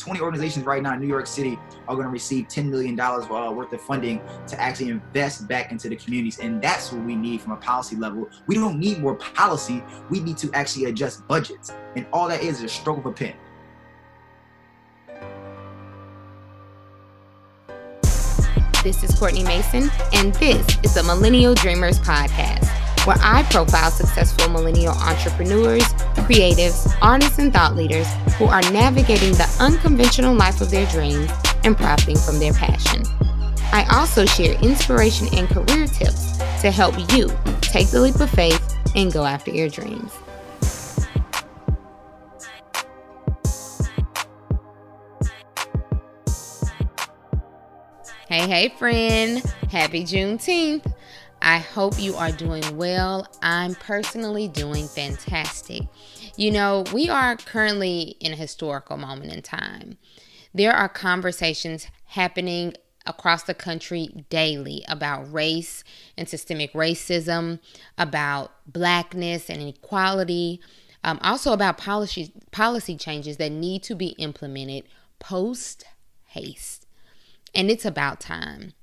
20 organizations right now in New York City are going to receive $10 million uh, worth of funding to actually invest back into the communities. And that's what we need from a policy level. We don't need more policy. We need to actually adjust budgets. And all that is is a stroke of a pen. This is Courtney Mason, and this is the Millennial Dreamers Podcast, where I profile successful millennial entrepreneurs, creatives, artists, and thought leaders who are navigating the unconventional life of their dreams and profiting from their passion. I also share inspiration and career tips to help you take the leap of faith and go after your dreams. Hey, hey, friend. Happy Juneteenth. I hope you are doing well. I'm personally doing fantastic. You know, we are currently in a historical moment in time. There are conversations happening across the country daily about race and systemic racism, about blackness and inequality, um, also about policy policy changes that need to be implemented post haste and it's about time.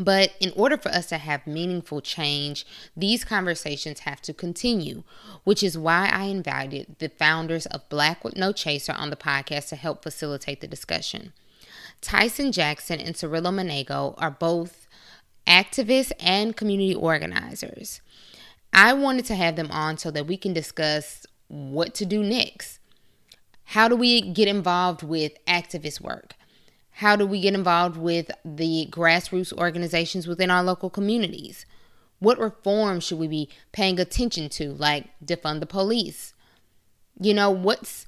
But in order for us to have meaningful change, these conversations have to continue, which is why I invited the founders of Black with No Chaser on the podcast to help facilitate the discussion. Tyson Jackson and Cirilo Manego are both activists and community organizers. I wanted to have them on so that we can discuss what to do next. How do we get involved with activist work? How do we get involved with the grassroots organizations within our local communities? What reforms should we be paying attention to, like defund the police? You know, what's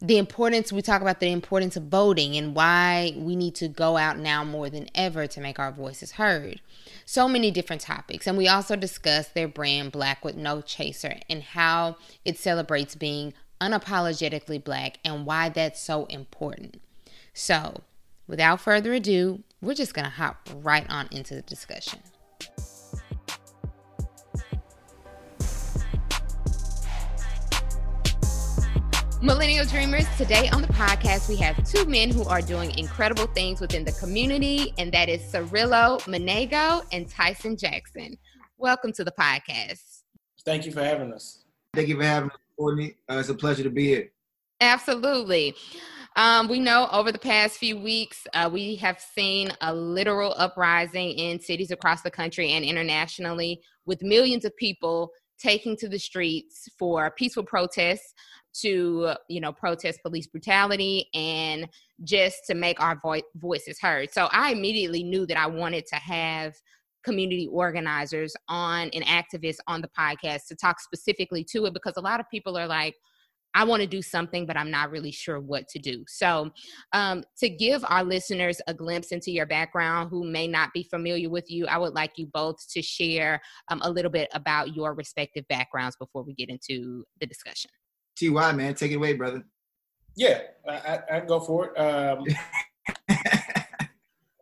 the importance? We talk about the importance of voting and why we need to go out now more than ever to make our voices heard. So many different topics. And we also discuss their brand, Black with No Chaser, and how it celebrates being unapologetically black and why that's so important. So, without further ado, we're just going to hop right on into the discussion. Millennial Dreamers, today on the podcast, we have two men who are doing incredible things within the community, and that is Cirilo Manego and Tyson Jackson. Welcome to the podcast. Thank you for having us. Thank you for having us, Courtney. Uh, it's a pleasure to be here. Absolutely. Um, we know over the past few weeks, uh, we have seen a literal uprising in cities across the country and internationally, with millions of people taking to the streets for peaceful protests to you know protest police brutality and just to make our vo- voices heard. So i immediately knew that i wanted to have community organizers on and activists on the podcast to talk specifically to it because a lot of people are like I want to do something, but I'm not really sure what to do. So, um, to give our listeners a glimpse into your background who may not be familiar with you, I would like you both to share um, a little bit about your respective backgrounds before we get into the discussion. Ty, man, take it away, brother. Yeah, I, I go for it. Um,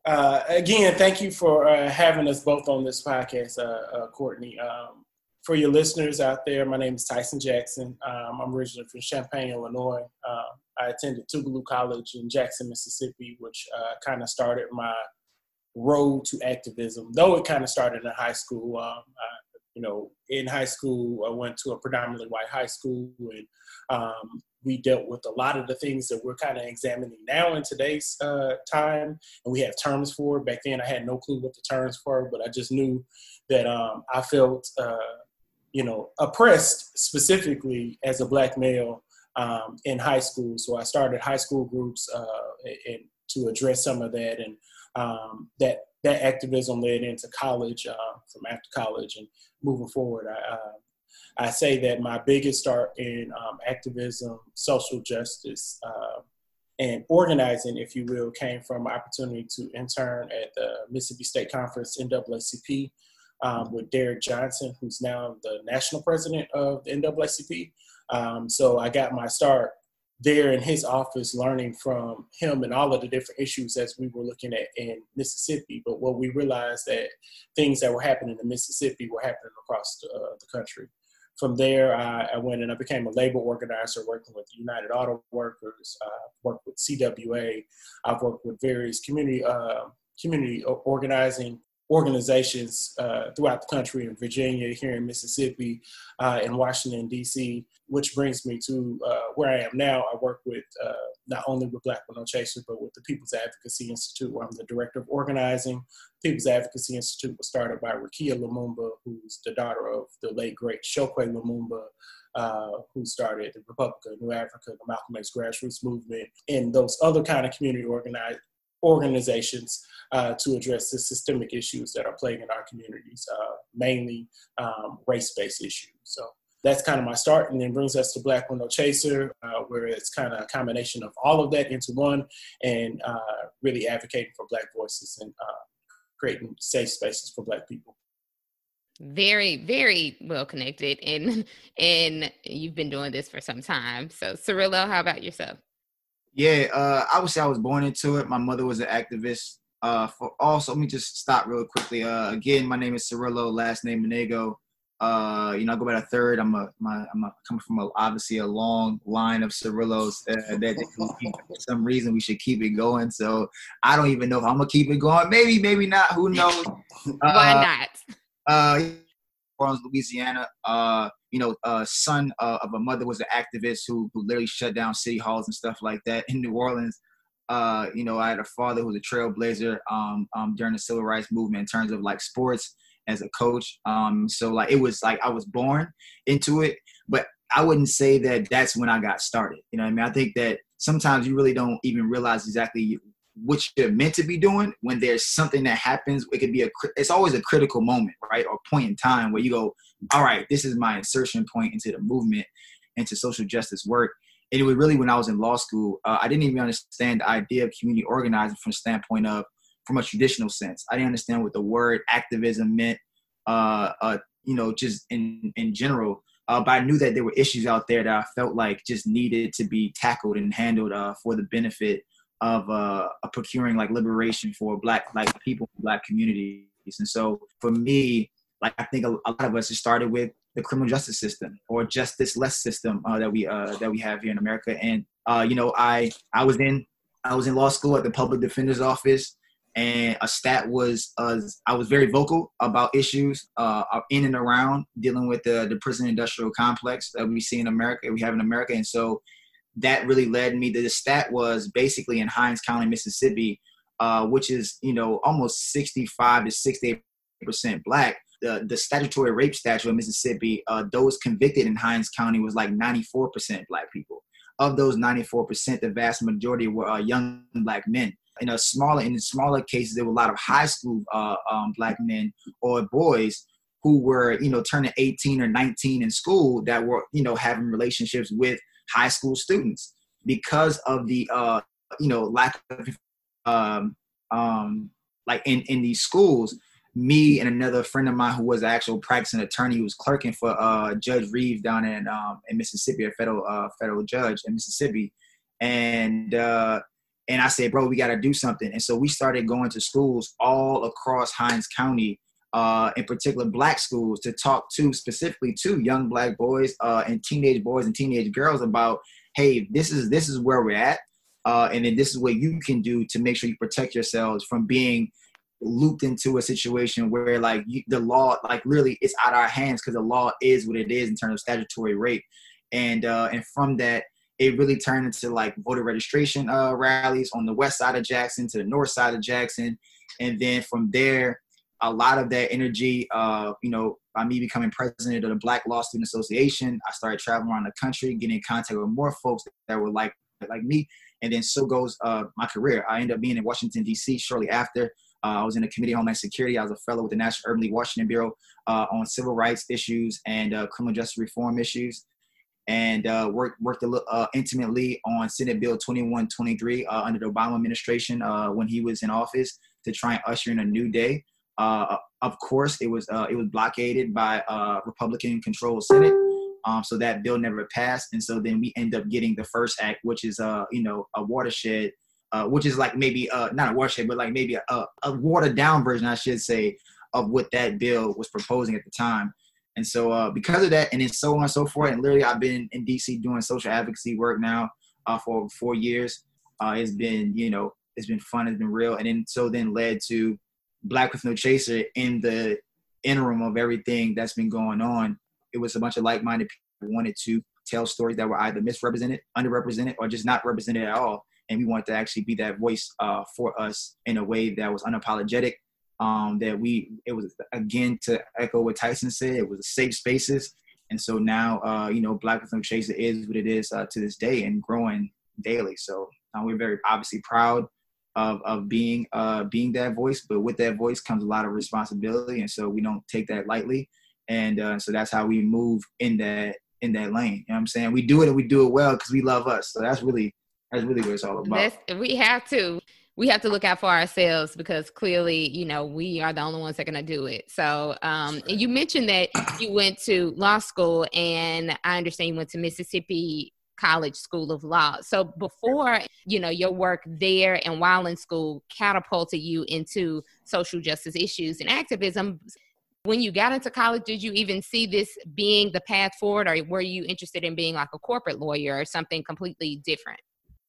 uh, again, thank you for uh, having us both on this podcast, uh, uh Courtney. Um, for your listeners out there, my name is Tyson Jackson. Um, I'm originally from Champaign, Illinois. Uh, I attended Tougaloo College in Jackson, Mississippi, which uh, kind of started my road to activism. Though it kind of started in high school. Um, I, you know, in high school, I went to a predominantly white high school, and um, we dealt with a lot of the things that we're kind of examining now in today's uh, time, and we have terms for it. Back then, I had no clue what the terms were, but I just knew that um, I felt uh, you know, oppressed specifically as a black male um, in high school. So I started high school groups uh, and to address some of that, and um, that that activism led into college. Uh, from after college and moving forward, I, uh, I say that my biggest start in um, activism, social justice, uh, and organizing, if you will, came from opportunity to intern at the Mississippi State Conference NAACP um, with Derrick Johnson, who's now the national president of the NAACP. Um, so I got my start there in his office learning from him and all of the different issues as we were looking at in Mississippi. But what we realized that things that were happening in Mississippi were happening across the, uh, the country. from there, I, I, went and I became a labor organizer, working with United Auto Workers, uh, worked with CWA. I've worked with various community uh, community organizing organizations uh, throughout the country in Virginia, here in Mississippi, uh, in Washington, D.C., which brings me to uh, where I am now. I work with uh, not only with Black No Chaser, but with the People's Advocacy Institute, where I'm the director of organizing. People's Advocacy Institute was started by Rukia Lumumba, who's the daughter of the late, great Chokwe Lumumba, uh, who started the Republic of New Afrika, the Malcolm X grassroots movement, and those other kind of community organize, organizations uh, to address the systemic issues that are plaguing our communities, uh, mainly um, race-based issues. So that's kind of my start, and then brings us to Black with No Chaser, uh, where it's kind of a combination of all of that into one, and uh, really advocating for Black voices and uh, creating safe spaces for Black people. Very very well connected and and you've been doing this for some time. So cirilo how about yourself yeah, uh, I would say I was born into it. My mother was an activist. Uh, for also, let me just stop real quickly. Uh, again, my name is Cirilo, last name Manego. Uh, you know, I go by the third. I'm a, my, I'm a, coming from a, obviously a long line of Cirilos uh, that for some reason we should keep it going. So I don't even know if I'm gonna keep it going. Maybe, maybe not. Who knows? Why not? Uh, Orleans, Louisiana. Uh, you know, uh, son uh, of a mother was an activist who who literally shut down city halls and stuff like that in New Orleans. Uh, you know, I had a father who was a trailblazer um, um, during the civil rights movement in terms of like sports as a coach. Um, so like it was like I was born into it, but I wouldn't say that that's when I got started. You know, I mean, I think that sometimes you really don't even realize exactly what you're meant to be doing when there's something that happens it could be a it's always a critical moment right? Or point in time where you go all right this is my insertion point into the movement into social justice work. And it was really when i was in law school uh, i didn't even understand the idea of community organizing from the standpoint of from a traditional sense. I didn't understand what the word activism meant uh, uh, you know just in in general uh, but I knew that there were issues out there that I felt like just needed to be tackled and handled uh, for the benefit of uh, procuring like liberation for black like people black communities. And so for me like i think a, a, lot of us it started with the criminal justice system or justice less system uh, that we uh, that we have here in america. And uh, you know i i was in i was in law school at the public defender's office and a stat was uh, I was very vocal about issues uh, in and around dealing with the, the prison industrial complex that we see in America, we have in America, and so that really led me to the stat was basically in Hinds County, Mississippi, uh, which is you know almost 65 to 68 percent black. The, the statutory rape statute in Mississippi, uh, those convicted in Hinds County was like 94 percent black people. Of those 94 percent, the vast majority were uh, young black men. In a smaller, in smaller cases, there were a lot of high school uh, um, black men or boys who were, you know, turning 18 or 19 in school that were, you know, having relationships with high school students because of the uh, you know lack of um, um, like in in these schools. Me and another friend of mine who was an actual practicing attorney who was clerking for uh, Judge Reeves down in um, in Mississippi, a federal uh, federal judge in Mississippi, and uh, and I said, bro, we got to do something. And so we started going to schools all across Hinds County uh, in particular black schools to talk to specifically to young black boys uh, and teenage boys and teenage girls about hey this is this is where we're at uh, and then this is what you can do to make sure you protect yourselves from being looped into a situation where like you, the law like really it's out of our hands because the law is what it is in terms of statutory rape. And uh, and from that it really turned into like voter registration uh, rallies on the west side of jackson to the north side of jackson. And then from there a lot of that energy, uh, you know, by me becoming president of the Black Law Student Association, I started traveling around the country, getting in contact with more folks that were like like me. And then so goes uh, my career. I ended up being in Washington, D.C. shortly after. Uh, I was in the Committee on Homeland Security. I was a fellow with the National Urban League Washington Bureau uh, on civil rights issues and uh, criminal justice reform issues. And uh, worked worked uh, intimately on Senate Bill 2123 under the Obama administration when he was in office to try and usher in a new day uh, of course, it was uh, it was blockaded by uh, Republican-controlled Senate, um, so that bill never passed. And so then we end up getting the first act, which is uh, you know a watershed, uh, which is like maybe uh, not a watershed, but like maybe a, a watered down version, I should say, of what that bill was proposing at the time. And so uh, because of that, and then so on and so forth, and literally I've been in DC doing social advocacy work now for four years. It's been, you know, it's been fun, it's been real, and then so then led to Black with No Chaser in the interim of everything that's been going on. It was a bunch of like-minded people wanted to tell stories that were either misrepresented, underrepresented, or just not represented at all. And we wanted to actually be that voice uh, for us in a way that was unapologetic. Um, that we, it was again to echo what Tyson said, it was a safe spaces. And so now, uh, you know, Black with No Chaser is what it is uh, to this day and growing daily. So uh, we're very obviously proud of, of being uh, being that voice, but with that voice comes a lot of responsibility, and so we don't take that lightly. And uh, so that's how we move in that in that lane. You know what I'm saying? We do it and we do it well because we love us. So that's really that's really what it's all about. That's, we have to we have to look out for ourselves because clearly, you know, we are the only ones that are going to do it. So, um, and you mentioned that you went to law school, and I understand you went to Mississippi College School of Law. So before, you know, your work there and while in school catapulted you into social justice issues and activism. When you got into college, did you even see this being the path forward, or were you interested in being like a corporate lawyer or something completely different?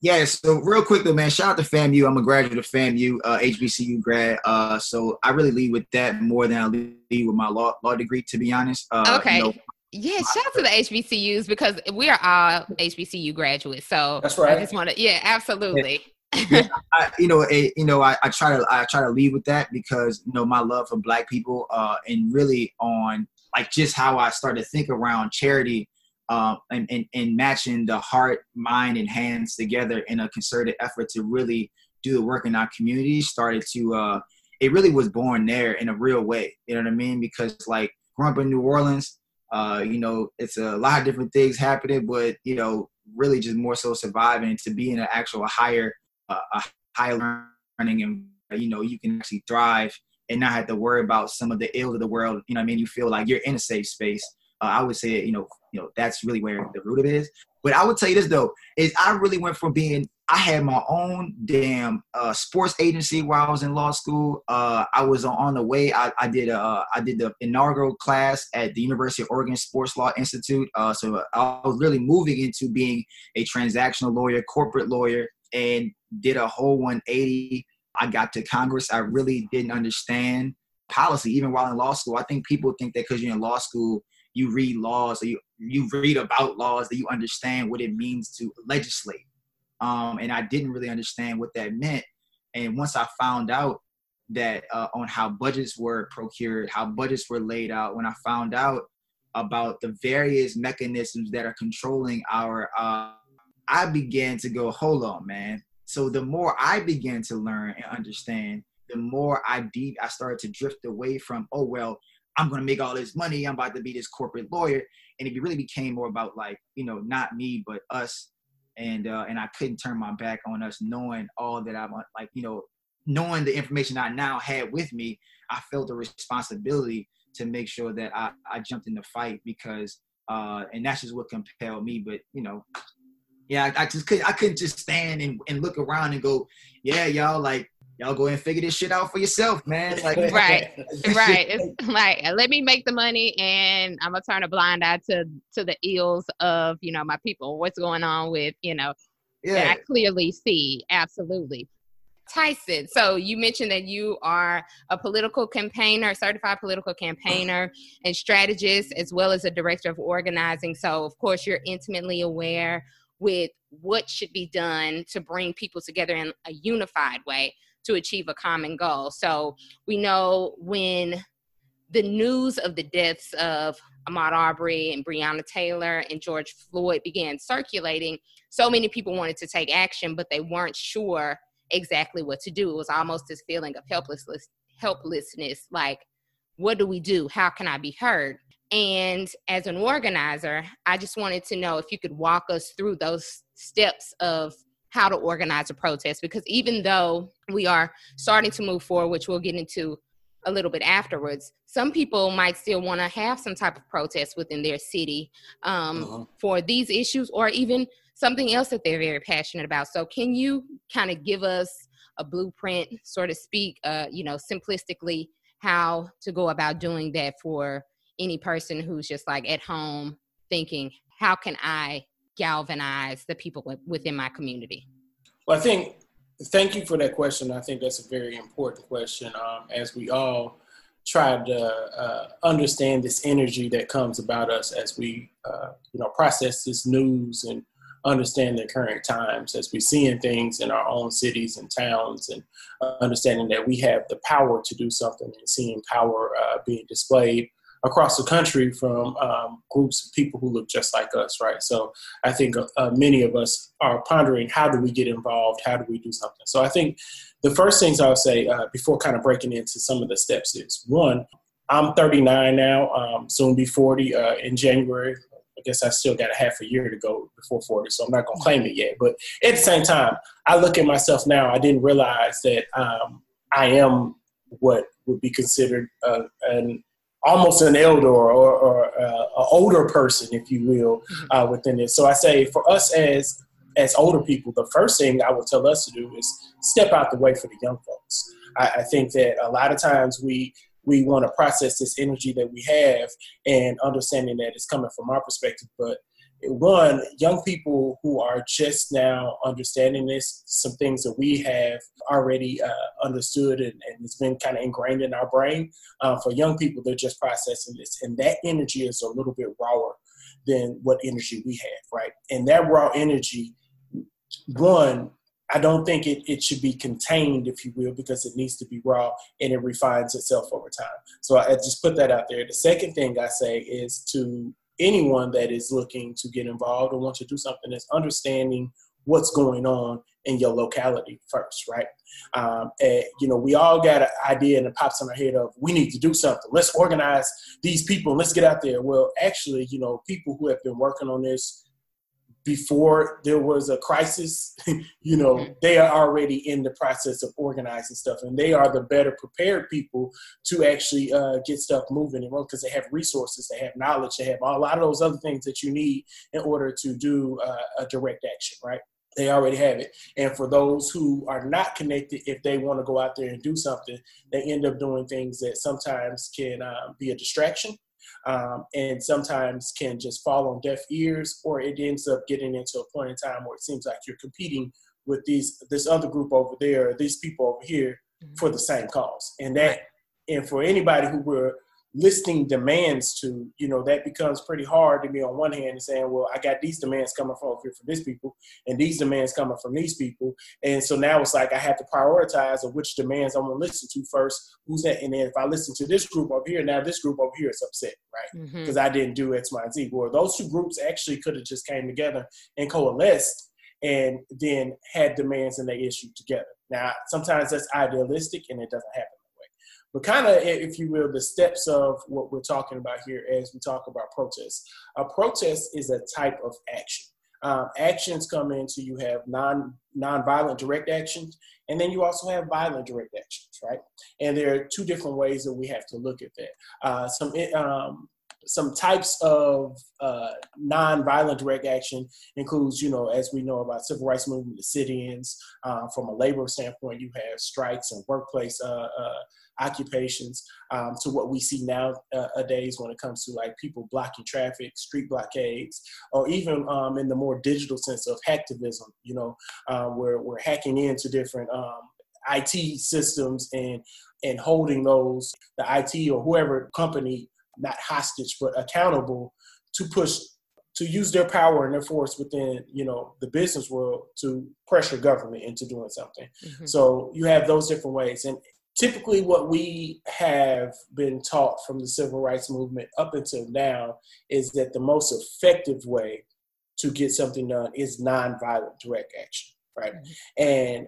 Yeah, so real quick though, man, shout out to FAMU. I'm a graduate of FAMU, uh, HBCU grad. Uh, so I really lead with that more than I lead with my law law degree, to be honest. Uh, okay. You know, yeah, shout out to the HBCUs because we are all HBCU graduates. So that's right. I just want to, yeah, absolutely. Yeah. I, you know, a, you know, I, I, try to I try to lead with that because you know my love for Black people, uh, and really on like just how I started to think around charity, uh, and, and and matching the heart, mind, and hands together in a concerted effort to really do the work in our community. Started to, uh, it really was born there in a real way. You know what I mean? Because like growing up in New Orleans uh, you know, it's a lot of different things happening, but you know, really just more so surviving to be in an actual higher, uh, a higher learning, and you know, you can actually thrive and not have to worry about some of the ills of the world. You know, I mean, you feel like you're in a safe space. Uh, I would say, you know, you know, that's really where the root of it is. But I would tell you this though, is I really went from being I had my own damn uh, sports agency while I was in law school. Uh, I was on the way. I, I did a, uh, did the inaugural class at the University of Oregon Sports Law Institute. Uh, so I was really moving into being a transactional lawyer, corporate lawyer, and did a whole 180. I got to Congress. I really didn't understand policy even while in law school. I think people think that because you're in law school, you read laws or you you read about laws that you understand what it means to legislate um, and I didn't really understand what that meant. And once I found out that uh, on how budgets were procured, how budgets were laid out, when I found out about the various mechanisms that are controlling our, uh, I began to go, hold on, man. So the more I began to learn and understand, the more I deep I started to drift away from, oh well, I'm gonna make all this money. I'm about to be this corporate lawyer, and it really became more about like, you know, not me but us and uh, and I couldn't turn my back on us, knowing all that I'm like, you know, knowing the information I now had with me, I felt the responsibility to make sure that I, I jumped in the fight because uh, and that's just what compelled me. But you know, yeah, I, I just couldn't I couldn't just stand and, and look around and go, yeah, y'all like y'all go and figure this shit out for yourself, man. Like, right, right. It's like let me make the money, and I'm gonna turn a blind eye to to the ills of you know my people. What's going on with you know? Yeah, I clearly see absolutely. Tyson, so you mentioned that you are a political campaigner, certified political campaigner and strategist, as well as a director of organizing. So, of course, you're intimately aware with what should be done to bring people together in a unified way to achieve a common goal. So we know when the news of the deaths of Ahmaud Arbery and Breonna Taylor and George Floyd began circulating, so many people wanted to take action, but they weren't sure exactly what to do. It was almost this feeling of helplessness, helplessness, like, what do we do? How can I be heard? And as an organizer, I just wanted to know if you could walk us through those steps of how to organize a protest because even though we are starting to move forward, which we'll get into a little bit afterwards, some people might still want to have some type of protest within their city um, uh-huh. for these issues or even something else that they're very passionate about. So, can you kind of give us a blueprint, so to speak, uh, you know, simplistically, how to go about doing that for any person who's just like at home thinking, how can I galvanize the people within my community? Well, I think, thank you for that question. I think that's a very important question um, as we all try to uh, understand this energy that comes about us as we, uh, you know, process this news and understand the current times as we're seeing things in our own cities and towns and understanding that we have the power to do something and seeing power uh, being displayed across the country from um, groups of people who look just like us, right? So I think uh, many of us are pondering how do we get involved? How do we do something? So I think the first things I would say uh, before kind of breaking into some of the steps is one, I'm 39 now, um, soon be 40 uh, in January. I guess I still got a half a year to go before 40, so I'm not going to claim it yet. But at the same time, I look at myself now, I didn't realize that um, I am what would be considered uh, an almost an elder or, or uh, an older person, if you will, mm-hmm. uh, within it. So I say for us as as older people, the first thing I would tell us to do is step out the way for the young folks. I, I think that a lot of times we we want to process this energy that we have and understanding that it's coming from our perspective, but one, young people who are just now understanding this, some things that we have already uh, understood and, and, it's been kind of ingrained in our brain. Uh, for young people, they're just processing this, and that energy is a little bit rawer than what energy we have, right? And that raw energy, one, I don't think it, it should be contained, if you will, because it needs to be raw and it refines itself over time. So I, I just put that out there. The second thing I say is to anyone that is looking to get involved or want to do something is understanding what's going on in your locality first, right? Um, and, you know, we all got an idea and it pops in our head of we need to do something. Let's organize these people. Let's get out there. Well, actually, you know, people who have been working on this before there was a crisis, you know, mm-hmm. they are already in the process of organizing stuff, and they are the better prepared people to actually uh, get stuff moving and because they have resources, they have knowledge, they have a lot of those other things that you need in order to do uh, a direct action, right? They already have it. And for those who are not connected, if they want to go out there and do something, they end up doing things that sometimes can uh, be a distraction um, and sometimes can just fall on deaf ears, or it ends up getting into a point in time where it seems like you're competing with these this other group over there, these people over here mm-hmm. for the same cause, and that and for anybody who were listing demands to, you know, that becomes pretty hard to be on one hand and saying, well, I got these demands coming from here from this people and these demands coming from these people. And so now it's like I have to prioritize of which demands I'm gonna listen to first. Who's that? And then if I listen to this group over here, now this group over here is upset, right? Because mm-hmm. I didn't do X, Y, and Z. Well, those two groups actually could have just came together and coalesced and then had demands and they issued together. Now, sometimes that's idealistic and it doesn't happen but kind of, if you will, the steps of what we're talking about here as we talk about protests. A protest is a type of action. Um, actions come into you have non non-violent direct actions, and then you also have violent direct actions, right? And there are two different ways that we have to look at that. Uh, some um, some types of uh, non-violent direct action includes, you know, as we know about civil rights movement, the sit-ins. Uh, from a labor standpoint, you have strikes and workplace uh, uh occupations um, to what we see nowadays uh, when it comes to like people blocking traffic, street blockades, or even um, in the more digital sense of hacktivism, you know, uh, where we're hacking into different um, IT systems and and holding those the IT or whoever company not hostage but accountable to push to use their power and their force within you know the business world to pressure government into doing something mm-hmm. so you have those different ways and typically what we have been taught from the civil rights movement up until now is that the most effective way to get something done is nonviolent direct action right mm-hmm. and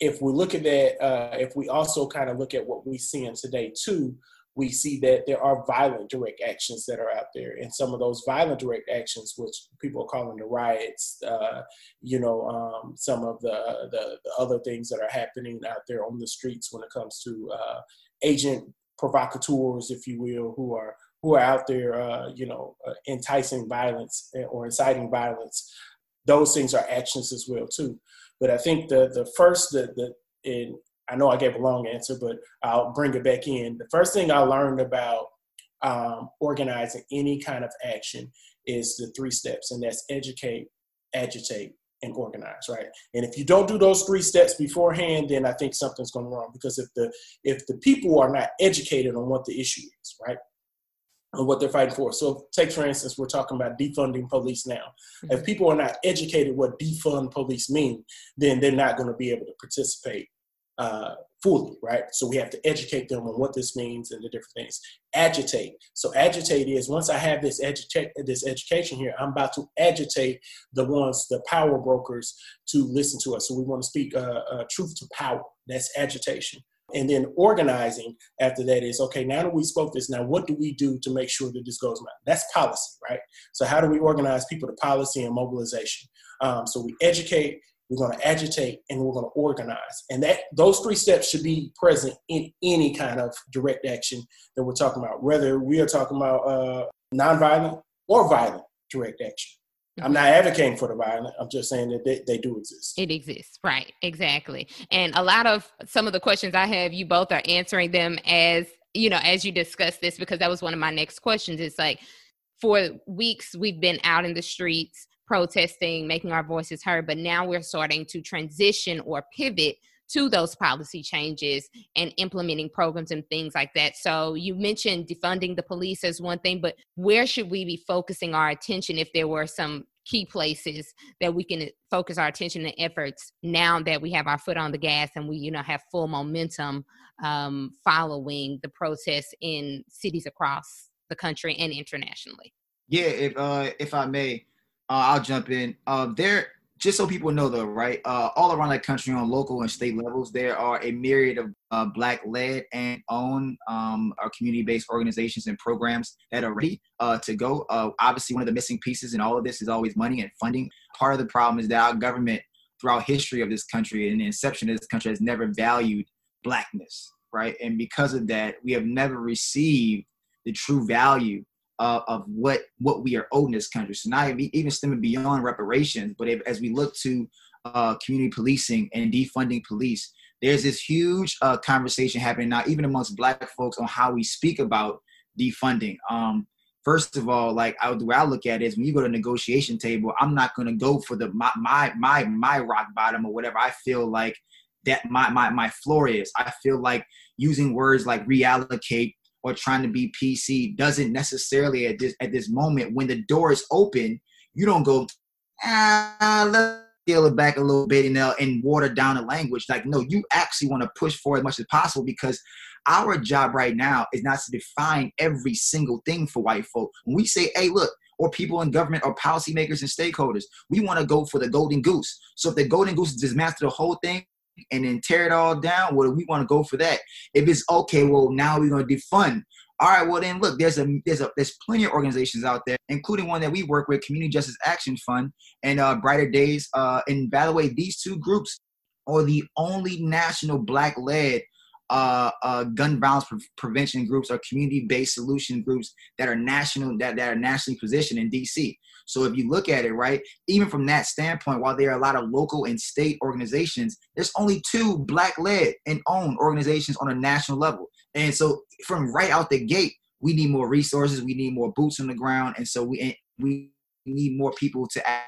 if we look at that uh, if we also kind of look at what we see in today too we see that there are violent direct actions that are out there. And some of those violent direct actions, which people are calling the riots, uh, you know, um, some of the, the, the, other things that are happening out there on the streets when it comes to uh, agent provocateurs, if you will, who are who are out there, uh, you know, uh, enticing violence or inciting violence. Those things are actions as well too. But I think the the first the the in I know I gave a long answer, but I'll bring it back in. The first thing I learned about um, organizing any kind of action is the three steps, and that's educate, agitate, and organize, right? And if you don't do those three steps beforehand, then I think something's going wrong. Because if the if the people are not educated on what the issue is, right, and what they're fighting for. So, take for instance, we're talking about defunding police now. Mm-hmm. If people are not educated what defund police mean, then they're not going to be able to participate uh, fully, right? So we have to educate them on what this means and the different things. Agitate. So agitate is once I have this educate this education here, I'm about to agitate the ones, the power brokers, to listen to us. So we want to speak uh, uh, truth to power. That's agitation. And then organizing after that is okay, now that we spoke this, now what do we do to make sure that this goes on? That's policy, right? So, how do we organize people to policy and mobilization? Um, so, we educate, we're going to agitate and we're going to organize and that those three steps should be present in any kind of direct action that we're talking about whether we are talking about uh, nonviolent or violent direct action I'm not advocating for the violent. I'm just saying that they, they do exist. It exists, right? Exactly. And a lot of some of the questions I have, you both are answering them as you know as you discuss this because that was one of my next questions. It's like for weeks we've been out in the streets protesting, making our voices heard, but now we're starting to transition or pivot to those policy changes and implementing programs and things like that. So you mentioned defunding the police as one thing, but where should we be focusing our attention if there were some key places that we can focus our attention and efforts now that we have our foot on the gas and we you know have full momentum um, following the protests in cities across the country and internationally yeah if uh if i may uh, I'll jump in. Uh, there, just so people know though, right? Uh, all around the country on local and state levels, there are a myriad of uh, black-led and owned um, or community-based organizations and programs that are ready uh, to go. Uh, obviously, one of the missing pieces in all of this is always money and funding. Part of the problem is that our government, throughout history of this country and the inception of this country, has never valued blackness, right? And because of that, we have never received the true value of what what we are owed in this country. So now even stemming beyond reparations, but if, as we look to uh, community policing and defunding police, there's this huge uh, conversation happening now, even amongst Black folks, on how we speak about defunding. Um, first of all, like I, the way I look at it is when you go to negotiation table, I'm not going to go for the my, my my my rock bottom or whatever I feel like that my my my floor is. I feel like using words like reallocate or trying to be PC doesn't necessarily at this at this moment when the door is open, you don't go, ah, let's scale it back a little bit and, uh, and water down the language. Like, no, you actually want to push for as much as possible because our job right now is not to define every single thing for white folk. When we say, hey, look, or people in government or policymakers and stakeholders, we want to go for the golden goose. So if the golden goose dismantle the whole thing, and then tear it all down? Well, we want to go for that. If it's okay, well, now we're going to defund. All right, well then look, there's a there's a there's plenty of organizations out there, including one that we work with, Community Justice Action Fund and uh, Brighter Days. Uh, and by the way, these two groups are the only national black-led uh, uh, gun violence pre- prevention groups or community-based solution groups that are national that, that are nationally positioned in DC. So if you look at it, right, even from that standpoint, while there are a lot of local and state organizations, there's only two black-led and owned organizations on a national level. And so from right out the gate, we need more resources, we need more boots on the ground, and so we we need more people to add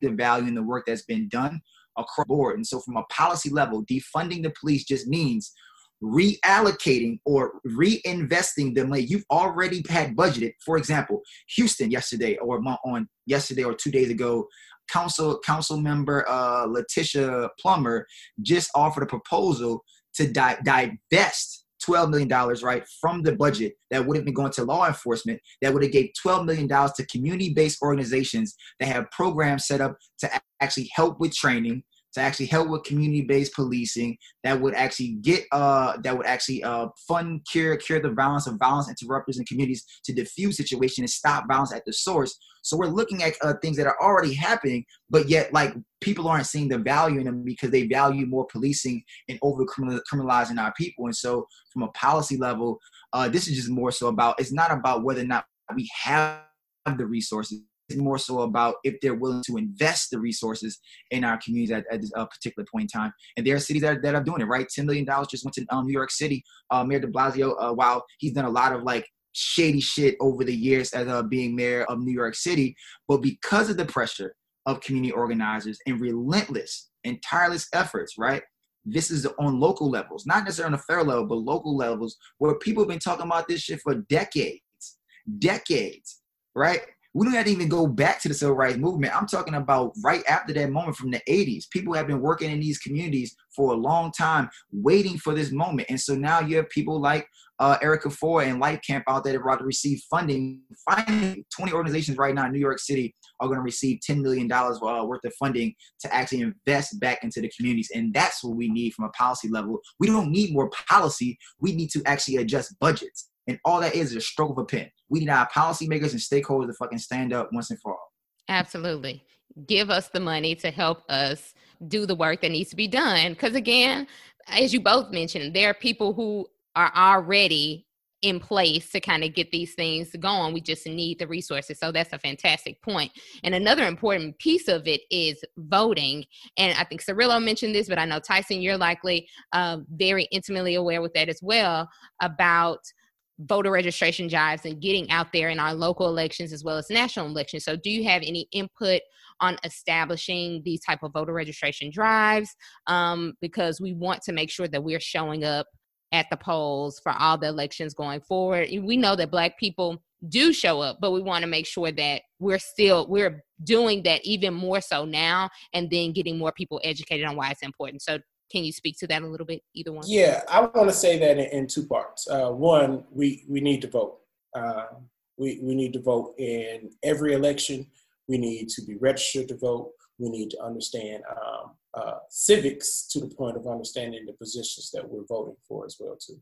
the value in the work that's been done across the board. And so from a policy level, defunding the police just means reallocating or reinvesting the money you've already had budgeted. For example, Houston yesterday or on yesterday or two days ago, council council member uh, Letitia Plummer just offered a proposal to di- divest $12 million right from the budget that would have been going to law enforcement that would have gave $12 million to community-based organizations that have programs set up to actually help with training to actually help with community-based policing that would actually get uh that would actually uh fund cure cure the violence of violence interrupters in communities to diffuse situation and stop violence at the source. So we're looking at uh, things that are already happening but yet like people aren't seeing the value in them because they value more policing and over criminalizing our people. And so from a policy level uh this is just more so about it's not about whether or not we have the resources more so about if they're willing to invest the resources in our communities at, at a particular point in time. And there are cities that are, that are doing it, right? $10 million just went to um, New York City. Uh, Mayor de Blasio, uh, while he's done a lot of like shady shit over the years as uh, being mayor of New York City, but because of the pressure of community organizers and relentless and tireless efforts, right? This is on local levels, not necessarily on a federal level, but local levels where people have been talking about this shit for decades, decades, right? We don't have to even go back to the civil rights movement. I'm talking about right after that moment from the 80s. People have been working in these communities for a long time, waiting for this moment. And so now you have people like uh, Erica Ford and Life Camp out there that are about to receive funding. Finally, 20 organizations right now in New York City are going to receive $10 million uh, worth of funding to actually invest back into the communities. And that's what we need from a policy level. We don't need more policy. We need to actually adjust budgets. And all that is is a stroke of a pen. We need our policymakers and stakeholders to fucking stand up once and for all. Absolutely. Give us the money to help us do the work that needs to be done. Because again, as you both mentioned, there are people who are already in place to kind of get these things going. We just need the resources. So that's a fantastic point. And another important piece of it is voting. And I think Cirilo mentioned this, but I know Tyson, you're likely uh, very intimately aware with that as well about voter registration drives and getting out there in our local elections as well as national elections. So, do you have any input on establishing these type of voter registration drives? Um, because we want to make sure that we're showing up at the polls for all the elections going forward. We know that Black people do show up, but we want to make sure that we're still we're doing that even more so now, and then getting more people educated on why it's important. So, can you speak to that a little bit, either one? Yeah, I want to say that in, in two parts. Uh, one, we, we need to vote. Uh, we, we need to vote in every election. We need to be registered to vote. We need to understand um, uh, civics to the point of understanding the positions that we're voting for as well too.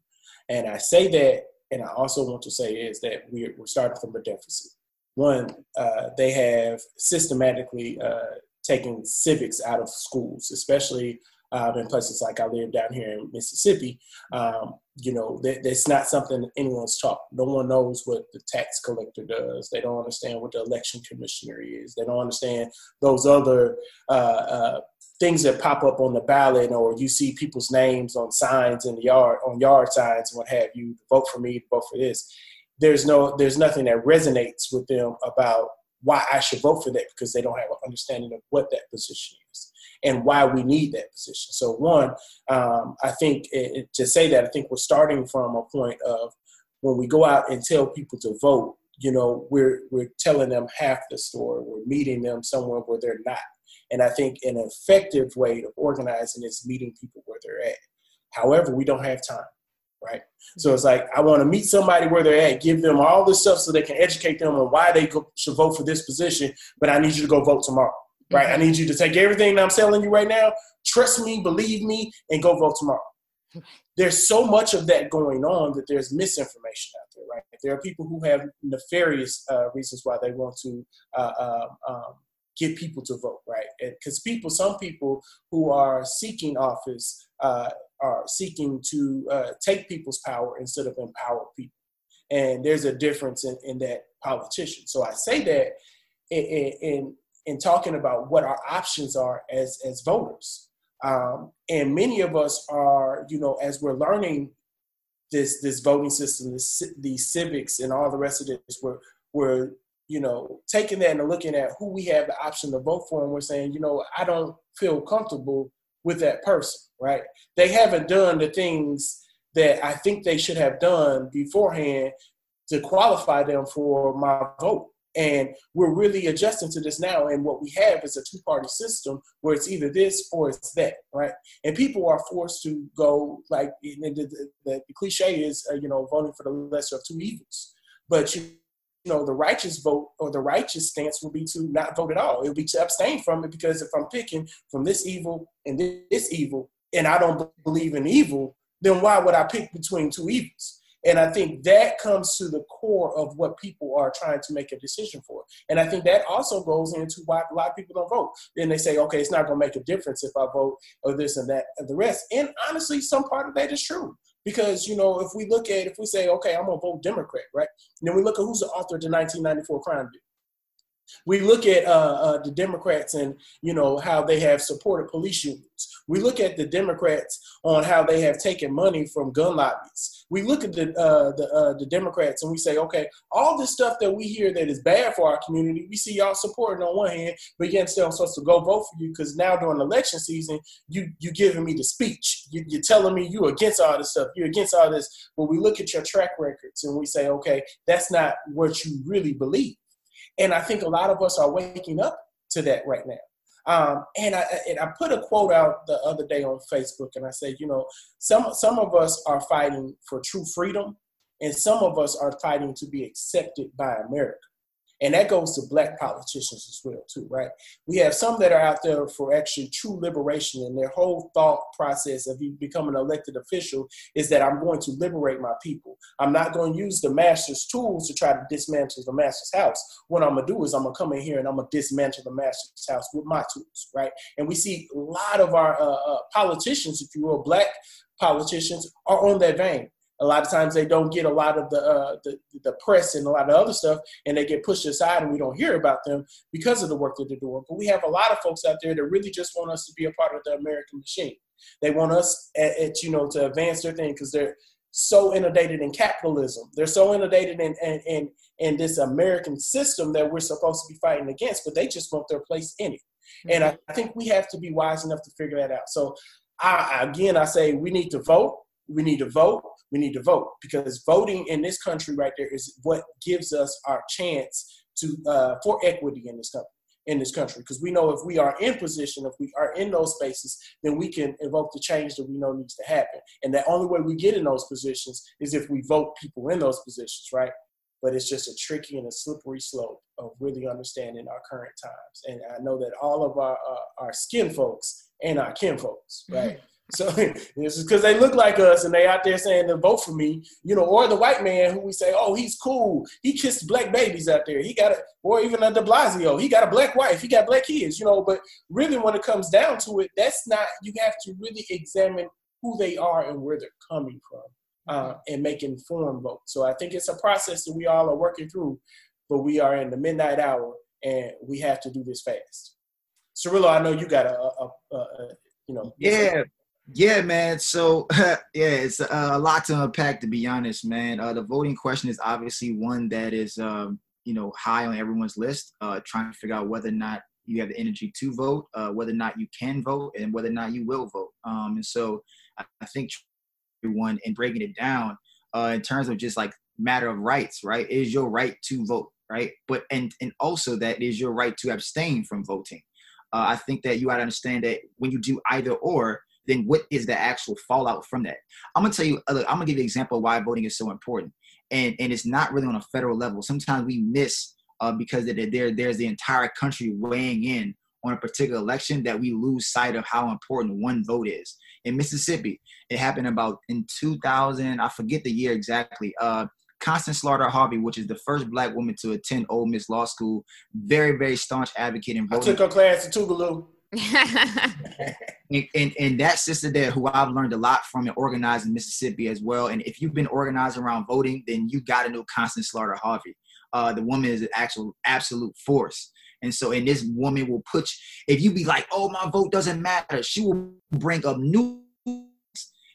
And I say that, and I also want to say is that we're, we're starting from a deficit. One, uh, they have systematically uh, taken civics out of schools, especially um, in places like I live down here in Mississippi, um, you know, that, that's not something anyone's taught. No one knows what the tax collector does. They don't understand what the election commissioner is. They don't understand those other uh, uh, things that pop up on the ballot, or you see people's names on signs in the yard, on yard signs, and what have you. Vote for me. Vote for this. There's no, there's nothing that resonates with them about why I should vote for that because they don't have an understanding of what that position is and why we need that position. So, one, um, I think it, to say that, I think we're starting from a point of when we go out and tell people to vote, you know, we're, we're telling them half the story. We're meeting them somewhere where they're not. And I think an effective way of organizing is meeting people where they're at. However, we don't have time right? So it's like I want to meet somebody where they're at, give them all this stuff so they can educate them on why they should vote for this position. But I need you to go vote tomorrow, right? I need you to take everything that I'm selling you right now, trust me, believe me, and go vote tomorrow. There's so much of that going on that there's misinformation out there, right? There are people who have nefarious uh, reasons why they want to uh, um, um get people to vote, right? Because people, some people who are seeking office uh, are seeking to uh, take people's power instead of empower people. And there's a difference in, in that politician. So I say that in, in, in talking about what our options are as, as voters. Um, and many of us are, you know, as we're learning this this voting system, this, these civics, and all the rest of this, we're we're you know taking that and looking at who we have the option to vote for, and we're saying, you know, I don't feel comfortable with that person, right? They haven't done the things that I think they should have done beforehand to qualify them for my vote. And we're really adjusting to this now. And what we have is a two party system where it's either this or it's that, right? And people are forced to go, like, the, the, the, cliche is, uh, you know, voting for the lesser of two evils. But you you know, the righteous vote or the righteous stance will be to not vote at all. It will be to abstain from it because if I'm picking from this evil and this evil, and I don't believe in evil, then why would I pick between two evils? And I think that comes to the core of what people are trying to make a decision for. And I think that also goes into why a lot of people don't vote. Then they say, okay, it's not going to make a difference if I vote or this and that and the rest. And honestly, some part of that is true. Because, you know, if we look at, if we say, okay, I'm going to vote Democrat, right? And then we look at who's the author of the 1994 crime bill. We look at uh, uh, the Democrats and you know how they have supported police unions. We look at the Democrats on how they have taken money from gun lobbies. We look at the uh, the, uh, the Democrats and we say, okay, all this stuff that we hear that is bad for our community, we see y'all supporting on one hand, but yet still I'm supposed to go vote for you because now during election season, you you giving me the speech. You, you're telling me you against all this stuff. You're against all this. But we look at your track records and we say, okay, that's not what you really believe. And I think a lot of us are waking up to that right now. Um, and, I, and I put a quote out the other day on Facebook, and I said, you know, some some of us are fighting for true freedom, and some of us are fighting to be accepted by America and that goes to black politicians as well too right? We have some that are out there for actually true liberation and their whole thought process of you becoming an elected official is that i'm going to liberate my people. I'm not going to use the master's tools to try to dismantle the master's house. What i'm going to do is i'm going to come in here and i'm going to dismantle the master's house with my tools right? And we see a lot of our uh, uh, politicians if you will black politicians are on that vein a lot of times they don't get a lot of the, uh, the, the press and a lot of other stuff, and they get pushed aside, and we don't hear about them because of the work that they're doing. But we have a lot of folks out there that really just want us to be a part of the American machine. They want us at, at you know to advance their thing because they're so inundated in capitalism. They're so inundated in, in, in, in this American system that we're supposed to be fighting against, but they just want their place in it. Mm-hmm. And I, I, think we have to be wise enough to figure that out. So, I, again, I say we need to vote. We need to vote we need to vote because voting in this country right there is what gives us our chance to uh, for equity in this country in this country. Because we know if we are in position if we are in those spaces then we can evoke the change that we know needs to happen. And the only way we get in those positions is if we vote people in those positions right? But it's just a tricky and a slippery slope of really understanding our current times. And i know that all of our uh, our skin folks and our kin folks right so this is because they look like us and they out there saying to vote for me, you know, or the white man who we say, oh, he's cool. He kissed black babies out there. He got a, or even a de Blasio, he got a black wife, he got black kids, you know. But really, when it comes down to it, that's not, you have to really examine who they are and where they're coming from uh, and make informed votes. So I think it's a process that we all are working through, but we are in the midnight hour and we have to do this fast. Cirilo, I know you got a, a, a, a you know. Yeah, yeah, man. So yeah, it's uh, a lot to unpack. To be honest, man, uh, the voting question is obviously one that is um, you know high on everyone's list. Uh, trying to figure out whether or not you have the energy to vote, uh, whether or not you can vote, and whether or not you will vote. Um, and so I, think everyone in breaking it down uh, in terms of just like matter of rights, right? Is your right to vote, right? But and and also that is your right to abstain from voting. I think that you ought to understand that when you do either or, then what is the actual fallout from that? I'm gonna tell you. Look, I'm gonna give you an example of why voting is so important, and and it's not really on a federal level. Sometimes we miss uh, because there there's the entire country weighing in on a particular election that we lose sight of how important one vote is. In Mississippi, it happened about in 2000. I forget the year exactly. Uh, Constance Slaughter Harvey, which is the first black woman to attend Ole Miss Law School, very, very staunch advocate in voting. I took her class at Tougaloo. and, and, and that sister there who I've learned a lot from and organized in Mississippi as well. And if you've been organized around voting, then you got to know Constance Slaughter Harvey. Uh, the woman is an actual absolute force. And so, and this woman will put, you, if you be like, oh, my vote doesn't matter, she will bring up news.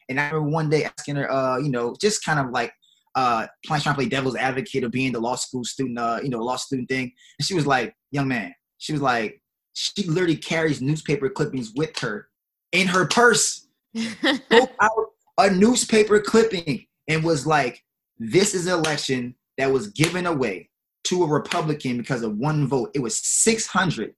And I remember one day asking her, uh, you know, just kind of like uh, trying to play devil's advocate of being the law school student, uh, you know, law student thing. And she was like, young man, she was like, she literally carries newspaper clippings with her in her purse. Took out a newspaper clipping and was like, "This is an election that was given away to a Republican because of one vote. It was 600,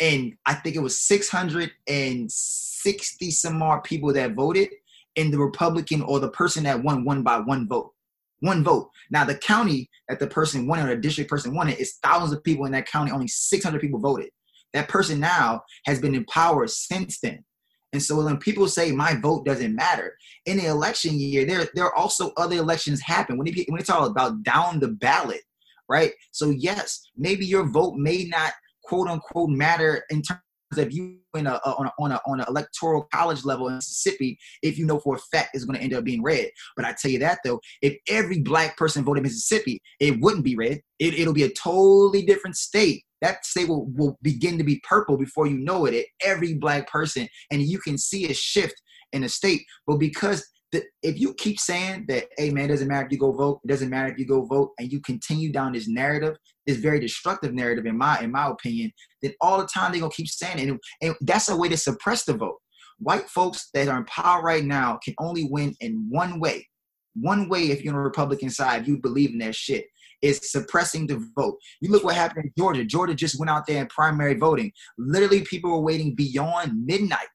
and I think it was 660 some more people that voted, and the Republican or the person that won won by one vote." One vote. Now the county that the person won or the district person won it is thousands of people in that county. Only 600 people voted that person now has been empowered since then. And so when people say my vote doesn't matter in the election year, there there are also other elections happen when it, when it's all about down the ballot, right? So yes, maybe your vote may not quote unquote matter in terms if you in a, on a on a on an electoral college level in Mississippi, if you know for a fact it's going to end up being red. But I tell you that though, if every black person voted Mississippi, it wouldn't be red. It, it'll be a totally different state. That state will, will begin to be purple before you know it. Every black person, and you can see a shift in the state. But because the, if you keep saying that, hey man, doesn't matter if you go vote, it doesn't matter if you go vote, and you continue down this narrative, this very destructive narrative, in my in my opinion, then all the time they're gonna keep saying it, and, and that's a way to suppress the vote. White folks that are in power right now can only win in one way. One way, if you're on the Republican side, you believe in that shit, is suppressing the vote. You look what happened in Georgia. Georgia just went out there in primary voting. Literally, people were waiting beyond midnight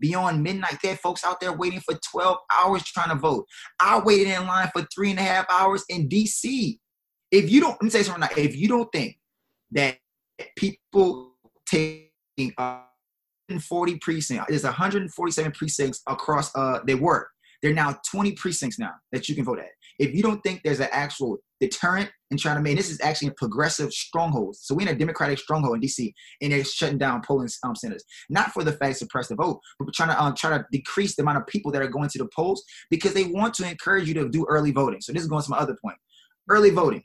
beyond midnight. There folks out there waiting for 12 hours trying to vote. I waited in line for three and a half hours in DC. If you don't, let me say something. If you don't think that people taking 140 precincts, there's 147 precincts across. Uh, they were. There are now 20 precincts now that you can vote at. If you don't think there's an actual deterrent and trying to make this is actually a progressive stronghold. So we're in a democratic stronghold in DC, and they're shutting down polling um, centers, not for the fact to suppress the vote, but trying to um, try to decrease the amount of people that are going to the polls because they want to encourage you to do early voting. So this is going to my other point: early voting.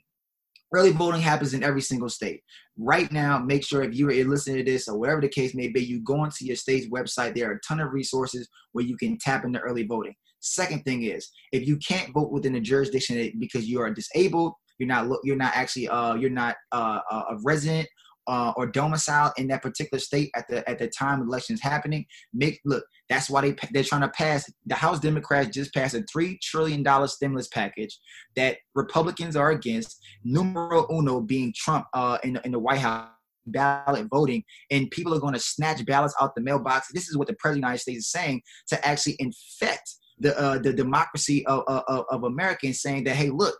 Early voting happens in every single state. Right now, make sure if you are listening to this or whatever the case may be, you go onto your state's website. There are a ton of resources where you can tap into early voting. Second thing is, if you can't vote within the jurisdiction because you are disabled, you're not you're not actually uh, you're not uh, a resident uh, or domicile in that particular state at the at the time elections happening. Make look that's why they they're trying to pass the House Democrats just passed a three trillion dollar stimulus package that Republicans are against. Numero uno being Trump uh, in in the White House ballot voting and people are going to snatch ballots out the mailbox. This is what the president of the United States is saying to actually infect the uh, the democracy of, of, of Americans saying that hey look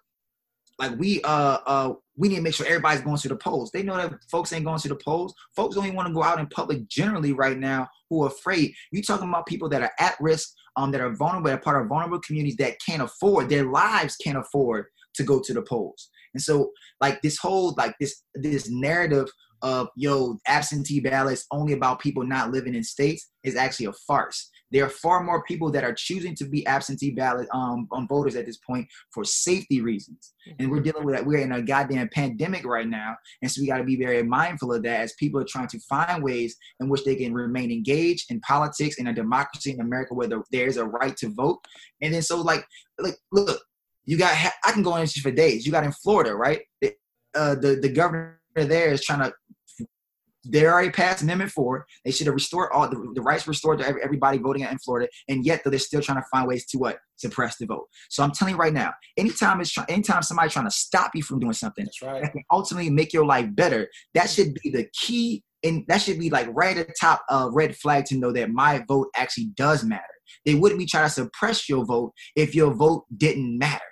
like we uh uh we need to make sure everybody's going to the polls. They know that folks ain't going to the polls. Folks don't even want to go out in public generally right now who are afraid. You talking about people that are at risk, um, that are vulnerable, that are part of vulnerable communities that can't afford, their lives can't afford to go to the polls. And so like this whole like this this narrative of yo absentee ballots only about people not living in states is actually a farce. There are far more people that are choosing to be absentee ballot um, on voters at this point for safety reasons. And we're dealing with that. We're in a goddamn pandemic right now. And so we got to be very mindful of that as people are trying to find ways in which they can remain engaged in politics in a democracy in America where there's a right to vote. And then so like, like look, you got, I can go into for days. You got in Florida, right? Uh, the, the governor there is trying to they already passed Amendment 4. They should have restored all the, the rights restored to everybody voting out in Florida, and yet they're still trying to find ways to what suppress the vote. So I'm telling you right now, anytime it's try, anytime somebody trying to stop you from doing something that's right. that can ultimately make your life better, that should be the key, and that should be like right at the top of red flag to know that my vote actually does matter. They wouldn't be trying to suppress your vote if your vote didn't matter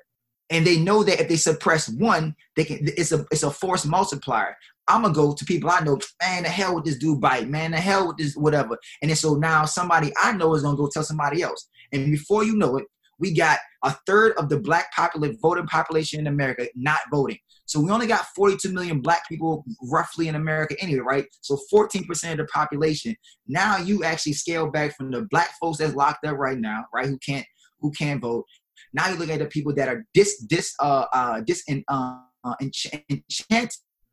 and they know that if they suppress one, they can. It's a it's a force multiplier. I'm gonna go to people I know, man, the hell with this dude bite, man, the hell with this whatever. And then so now somebody I know is gonna go tell somebody else. And before you know it, we got a third of the black population voting population in America not voting. So we only got 42 million black people roughly in America anyway, right? So 14% of the population. Now you actually scale back from the black folks that's locked up right now, right? Who can't who can't vote. Now you look at the people that are dis dis uh uh dis uh, uh enchanted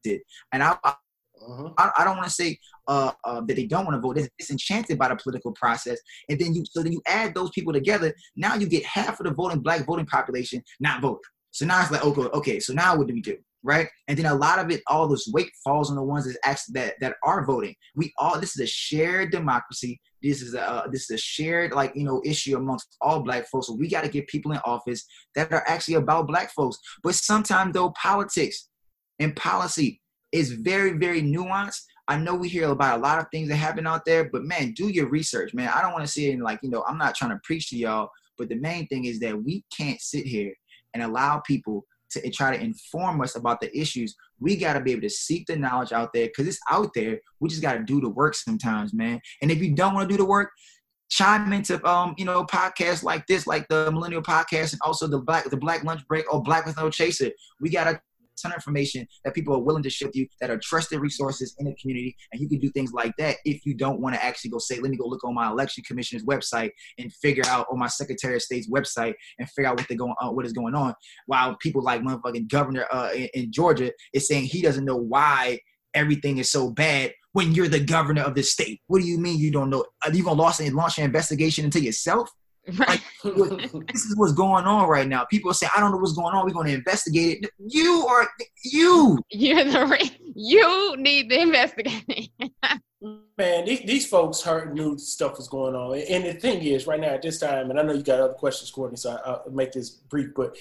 and I, I, uh-huh. I, I don't want to say uh, uh, that they don't want to vote. They're disenchanted by the political process, and then you so then you add those people together. Now you get half of the voting black voting population not voting. So now it's like okay, okay. So now what do we do? Right, and then a lot of it, all this weight falls on the ones that actually that that are voting. We all this is a shared democracy. This is a uh, this is a shared like you know issue amongst all black folks. So we got to get people in office that are actually about black folks. But sometimes though politics and policy is very, very nuanced. I know we hear about a lot of things that happen out there, but man, do your research, man. I don't want to see it in like, you know, I'm not trying to preach to y'all, but the main thing is that we can't sit here and allow people to try to inform us about the issues. We got to be able to seek the knowledge out there because it's out there. We just got to do the work sometimes, man. And if you don't want to do the work, chime into um you know podcasts like this like the millennial podcast and also the black the black lunch break or black with no chaser we got to ton of information that people are willing to ship you that are trusted resources in the community, and you can do things like that if you don't want to actually go say, let me go look on my election commissioner's website and figure out on my Secretary of State's website and figure out what they're going on, what is going on. While people like motherfucking governor uh, in, in Georgia is saying he doesn't know why everything is so bad when you're the governor of the state. What do you mean you don't know? Are you gonna launch an investigation into yourself? Right. Like, this is what's going on right now. People say, "I don't know what's going on. We're going to investigate it." You are you. You're the you need to investigate. Man, these, these folks heard new stuff was going on, and the thing is, right now at this time, and I know you got other questions, Courtney, so I'll make this brief. But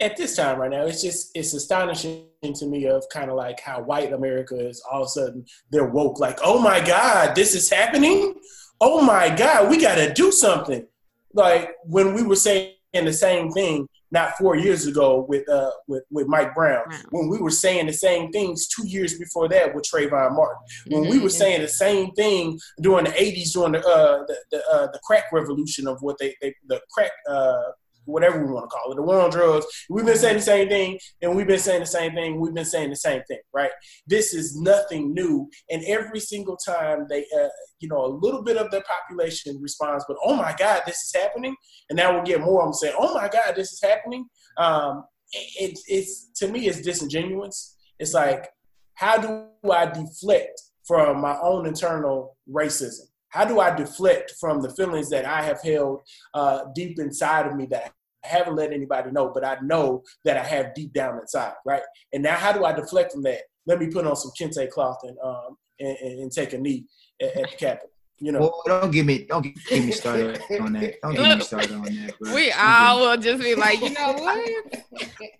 at this time, right now, it's just it's astonishing to me of kind of like how white America is all of a sudden they're woke, like, oh my God, this is happening. Oh my God, we got to do something like when we were saying the same thing not four years ago with uh with, with Mike Brown, wow. when we were saying the same things two years before that with Trayvon Martin, when mm-hmm. we were saying the same thing during the '80s during the uh, the the, uh, the crack revolution of what they, they the crack uh, whatever we want to call it, the war on drugs. We've been saying the same thing, and we've been saying the same thing. We've been saying the same thing, right? This is nothing new, and every single time they, uh, you know, a little bit of the population responds, but oh my God, this is happening, and now we'll get more. I'm saying, oh my God, this is happening. Um, it, it's to me, it's disingenuous. It's like, how do I deflect from my own internal racism? How do I deflect from the feelings that I have held uh, deep inside of me that I haven't let anybody know, but I know that I have deep down inside, right? And now, how do I deflect from that? Let me put on some kente cloth and um, and, and, take a knee at, at the Capitol. You know, well, don't give me don't get me started on that. Don't get me started on that. Bro. We all will just be like, you know what?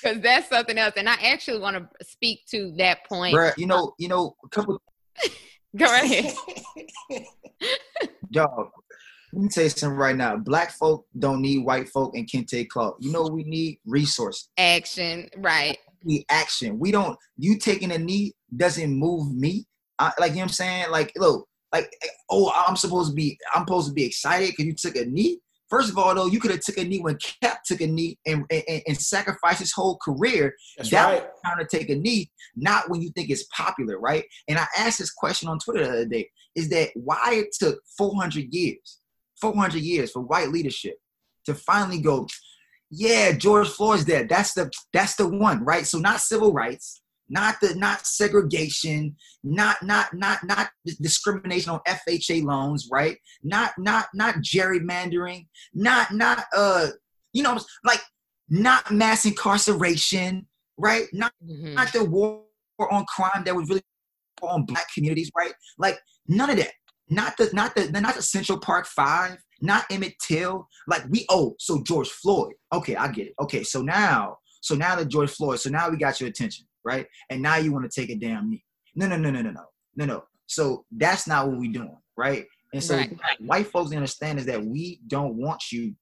Because that's something else, and I actually want to speak to that point. Bro, you know, you know, a couple Go right ahead. Dog, let me tell you something right now. Black folk don't need white folk and kente cloth. You know we need? Resources. Action, right. We action. We don't, you taking a knee doesn't move me. I, like, you know what I'm saying? Like, look, like, eh, oh, I'm supposed to be, I'm supposed to be excited because you took a knee. First of all, though, you could have took a knee when Cap took a knee and, and, and sacrificed his whole career. That's that right. Time to take a knee, not when you think it's popular, right? And I asked this question on Twitter the other day: Is that why it took 400 years, 400 years for white leadership to finally go? Yeah, George Floyd's dead. That's the that's the one, right? So not civil rights, not the not segregation, not not not not discrimination on FHA loans, right? Not not not gerrymandering, not not uh you know like not mass incarceration, right? Not mm-hmm. not the war on crime that was really on black communities, right? Like none of that. Not the not the not the Central Park Five, not Emmett Till. Like we oh so George Floyd. Okay, I get it. Okay, so now so now that George Floyd, so now we got your attention right? And now you want to take a damn knee. No, no, no, no, no, no, no, no. So that's not what we're doing, right? And so right. white folks understand is that we don't want you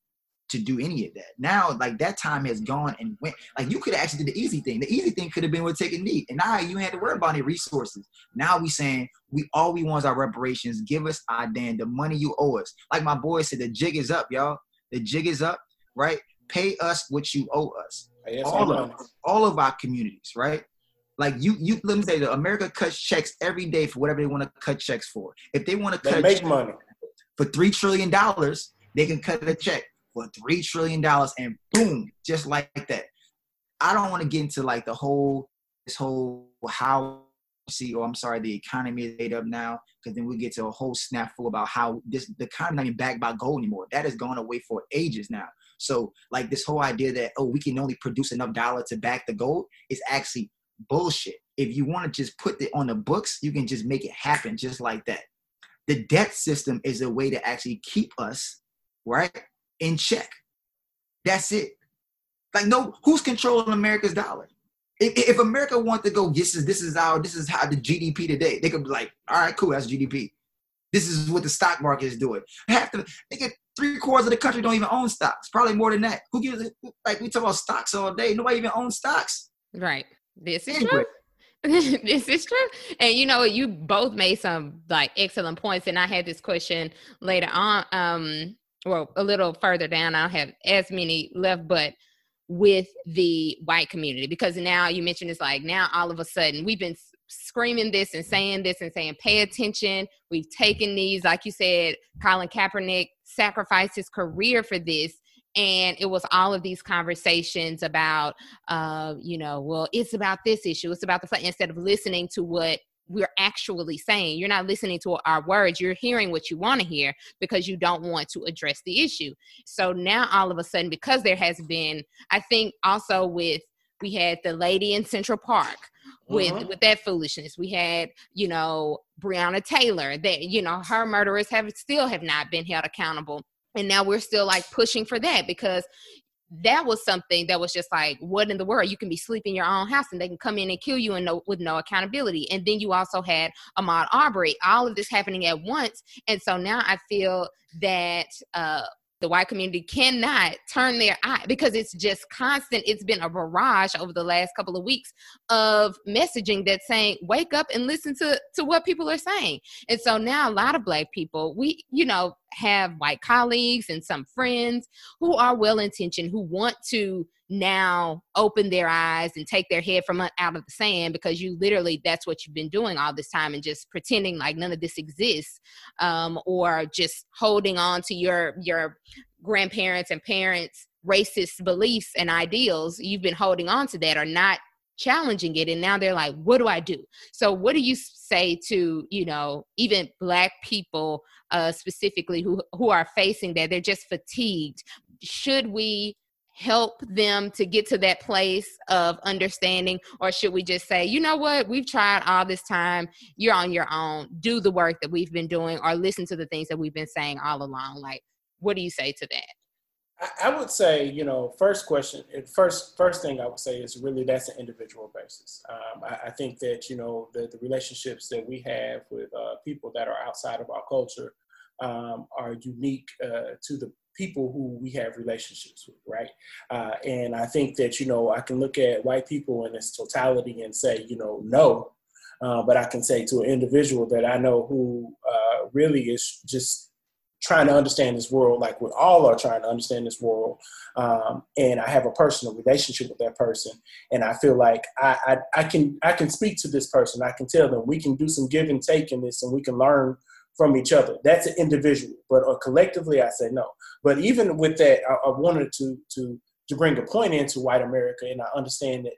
to do any of that. Now, like that time has gone and went. Like you could actually do the easy thing. The easy thing could have been with taking a knee, and now you had to worry about any resources. Now we saying we all we want is our reparations. Give us our damn the money you owe us. Like my boy said, the jig is up, y'all. The jig is up, right? Pay us what you owe us. all of all of our communities, right? Like you, you let me say that America cuts checks every day for whatever they want to cut checks for. If they want to cut make money for three trillion dollars, they can cut a check for three trillion dollars, and boom, just like that. I don't want to get into like the whole this whole how see, or oh, I'm sorry, the economy is made up now, because then we get to a whole snafu about how this the economy not even backed by gold anymore. That has gone away for ages now. So like this whole idea that oh we can only produce enough dollar to back the gold is actually bullshit. If you want to just put it on the books, you can just make it happen just like that. The debt system is a way to actually keep us, right, in check. That's it. Like, no, who's controlling America's dollar? If, if America wanted to go, this is this is our this is how the GDP today, they could be like, all right, cool, that's GDP. This is what the stock market is doing. Half the they get three quarters of the country don't even own stocks. Probably more than that. Who gives it? Like we talk about stocks all day. Nobody even owns stocks. Right. This is true. this is true. And you know, you both made some like excellent points. And I had this question later on, um, well, a little further down. I don't have as many left, but with the white community because now you mentioned it's like now all of a sudden we've been screaming this and saying this and saying pay attention. We've taken these like you said colin kaepernick sacrificed his career for this. And it was all of these conversations about uh, you know well it's about this issue it's about the instead of listening to what we're actually saying. You're not listening to our words you're hearing what you want to hear because you don't want to address the issue. So now all of a sudden because there has been i think also with we had the lady in central park with mm-hmm. with that foolishness. We had you know breonna taylor that you know her murderers have still have not been held accountable. And now we're still like pushing for that because that was something that was just like what in the world? You can be sleeping in your own house and they can come in and kill you and no, with no accountability. And then you also had ahmaud arbery all of this happening at once. And so now i feel that uh the white community cannot turn their eye because it's just constant. It's been a barrage over the last couple of weeks of messaging that's saying, wake up and listen to, to what people are saying. And so now a lot of black people, we, you know, have white colleagues and some friends who are well intentioned, who want to now open their eyes and take their head from out of the sand because you literally that's what you've been doing all this time and just pretending like none of this exists um, or just holding on to your your grandparents and parents racist beliefs and ideals. You've been holding on to that are not challenging it and now they're like what do i do? So what do you say to you know even black people uh specifically who who are facing that. They're just fatigued. Should we help them to get to that place of understanding or should we just say you know what? We've tried all this time. You're on your own. Do the work that we've been doing or listen to the things that we've been saying all along. Like what do you say to that I would say, you know, first question, first first thing I would say is really that's an individual basis. Um, I, I, think that you know the, the relationships that we have with uh, people that are outside of our culture um, are unique uh, to the people who we have relationships with, right? Uh, and I think that, you know, I can look at white people in its totality and say, you know, no. Uh, but I can say to an individual that I know who uh, really is just trying to understand this world, like we all are trying to understand this world, um, and I have a personal relationship with that person, and I feel like I, I, I can I can speak to this person. I can tell them we can do some give and take in this, and we can learn from each other. That's an individual, but uh, collectively, I say no. But even with that, I, I, wanted to to to bring a point into white America, and I understand that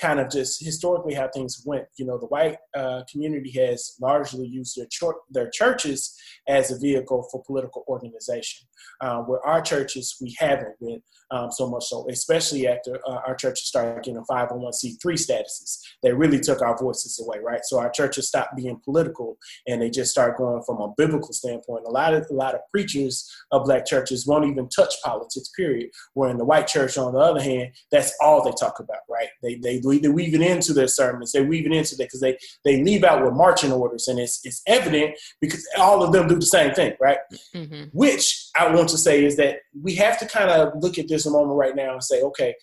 kind of just historically how things went. You know, the white uh, community has largely used their, their churches as a vehicle for political organization. Uh, where our churches, we haven't been um, so much so, especially after uh, our churches started getting 501c3 statuses. They really took our voices away, right? So our churches stopped being political and they just start going from a biblical standpoint. A lot of a lot of preachers of black churches won't even touch politics, period. Where in the white church, on the other hand, that's all they talk about, right? They they, they weave it into their sermons. They weave it into that because they they leave out with marching orders, and it's it's evident because all of them do the same thing, right? Mm-hmm. Which I want to say is that we have to kind of look at this moment right now and say, okay,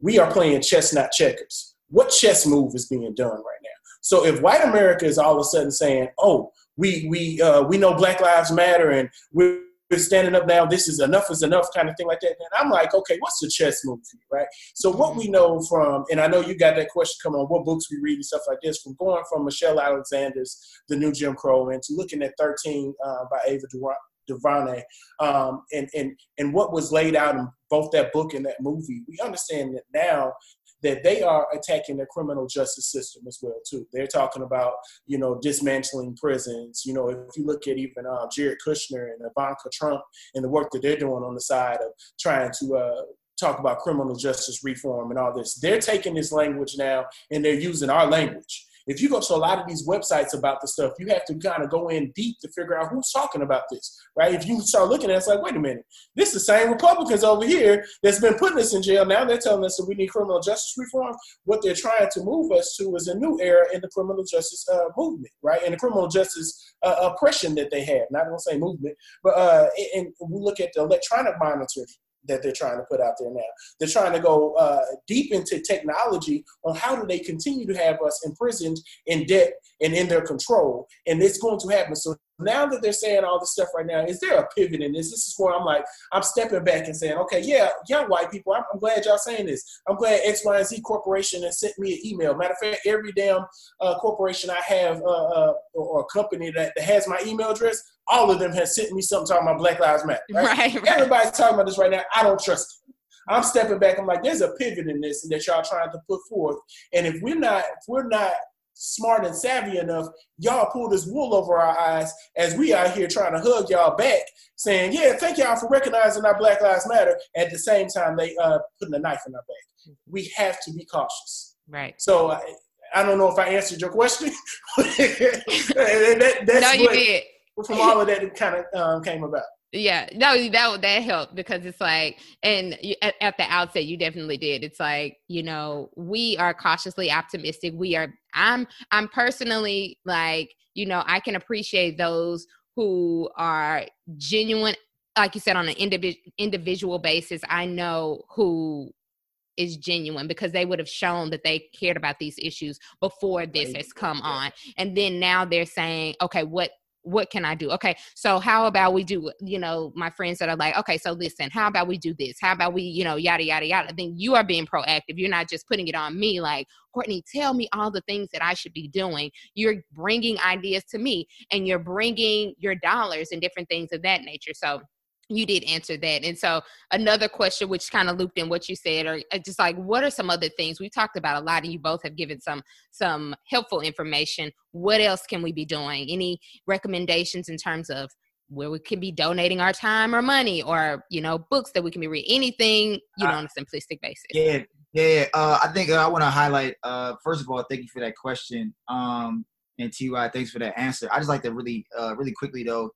we are playing chess, not checkers. What chess move is being done right now? So if white America is all of a sudden saying, oh, we we uh, we know Black Lives Matter and we're standing up now, this is enough is enough kind of thing like that. And I'm like, okay, what's the chess move right? So what we know from, and I know you got that question coming on, what books we read and stuff like this, from going from Michelle Alexander's The New Jim Crow and to looking at 13 uh, by Ava DuVernay, um, and and and what was laid out in both that book and that movie, we understand that now that they are attacking the criminal justice system as well too. They're talking about you know dismantling prisons. You know, if you look at even uh, Jared Kushner and Ivanka Trump and the work that they're doing on the side of trying to uh, talk about criminal justice reform and all this. They're taking this language now and they're using our language if you go to a lot of these websites about the stuff, you have to kind of go in deep to figure out who's talking about this, right? If you start looking at it, it's like, wait a minute, this is the same Republicans over here that's been putting us in jail. Now they're telling us that we need criminal justice reform. What they're trying to move us to is a new era in the criminal justice uh, movement, right? And the criminal justice uh, oppression that they have. Not going to say movement, but uh, and we look at the electronic monitoring that they're trying to put out there now. They're trying to go uh, deep into technology on how do they continue to have us imprisoned in debt and in their control. And it's going to happen. So now that they're saying all this stuff right now, is there a pivot in this? This is where I'm like, I'm stepping back and saying, okay, yeah, young white people, I'm, I'm glad y'all saying this. I'm glad X, Y, and Z Corporation has sent me an email. Matter of fact, every damn uh, corporation I have uh, uh, or, or company that, that has my email address, all of them has sent me something talking about Black Lives Matter. Right? right, right. Everybody's talking about this right now. I don't trust it. I'm stepping back. I'm like, there's a pivot in this that y'all trying to put forth. And if we're not, if we're not smart and savvy enough, y'all pull this wool over our eyes as we out here trying to hug y'all back, saying, "Yeah, thank y'all for recognizing our Black Lives Matter." At the same time, they uh, putting a knife in our back. We have to be cautious. Right. So I, I don't know if I answered your question. that, that's no, you what, did. From all of that, it kind of um, came about yeah no that that helped because it's like and at, at, the outset you definitely did. It's like you know we are cautiously optimistic. We are i'm i'm personally like you know i can appreciate those who are genuine like you said on an individual individual basis i know who is genuine because they would have shown that they cared about these issues before this has come on. And then now they're saying okay what what can I do? Okay, so how about we do, you know, my friends that are like, okay, so listen, how about we do this? How about we, you know, yada, yada, yada. Then you are being proactive. You're not just putting it on me like, Courtney, tell me all the things that I should be doing. You're bringing ideas to me and you're bringing your dollars and different things of that nature. So, you did answer that. And so another question which kind of looped in what you said or uh, just like what are some other things we talked about a lot and you both have given some some helpful information. What else can we be doing? Any recommendations in terms of where we can be donating our time or money or you know books that we can be reading anything you know on a simplistic basis yeah yeah uh, i think uh, i want to highlight uh, first of all thank you for that question um and ty thanks for that answer i just like to really uh, really quickly though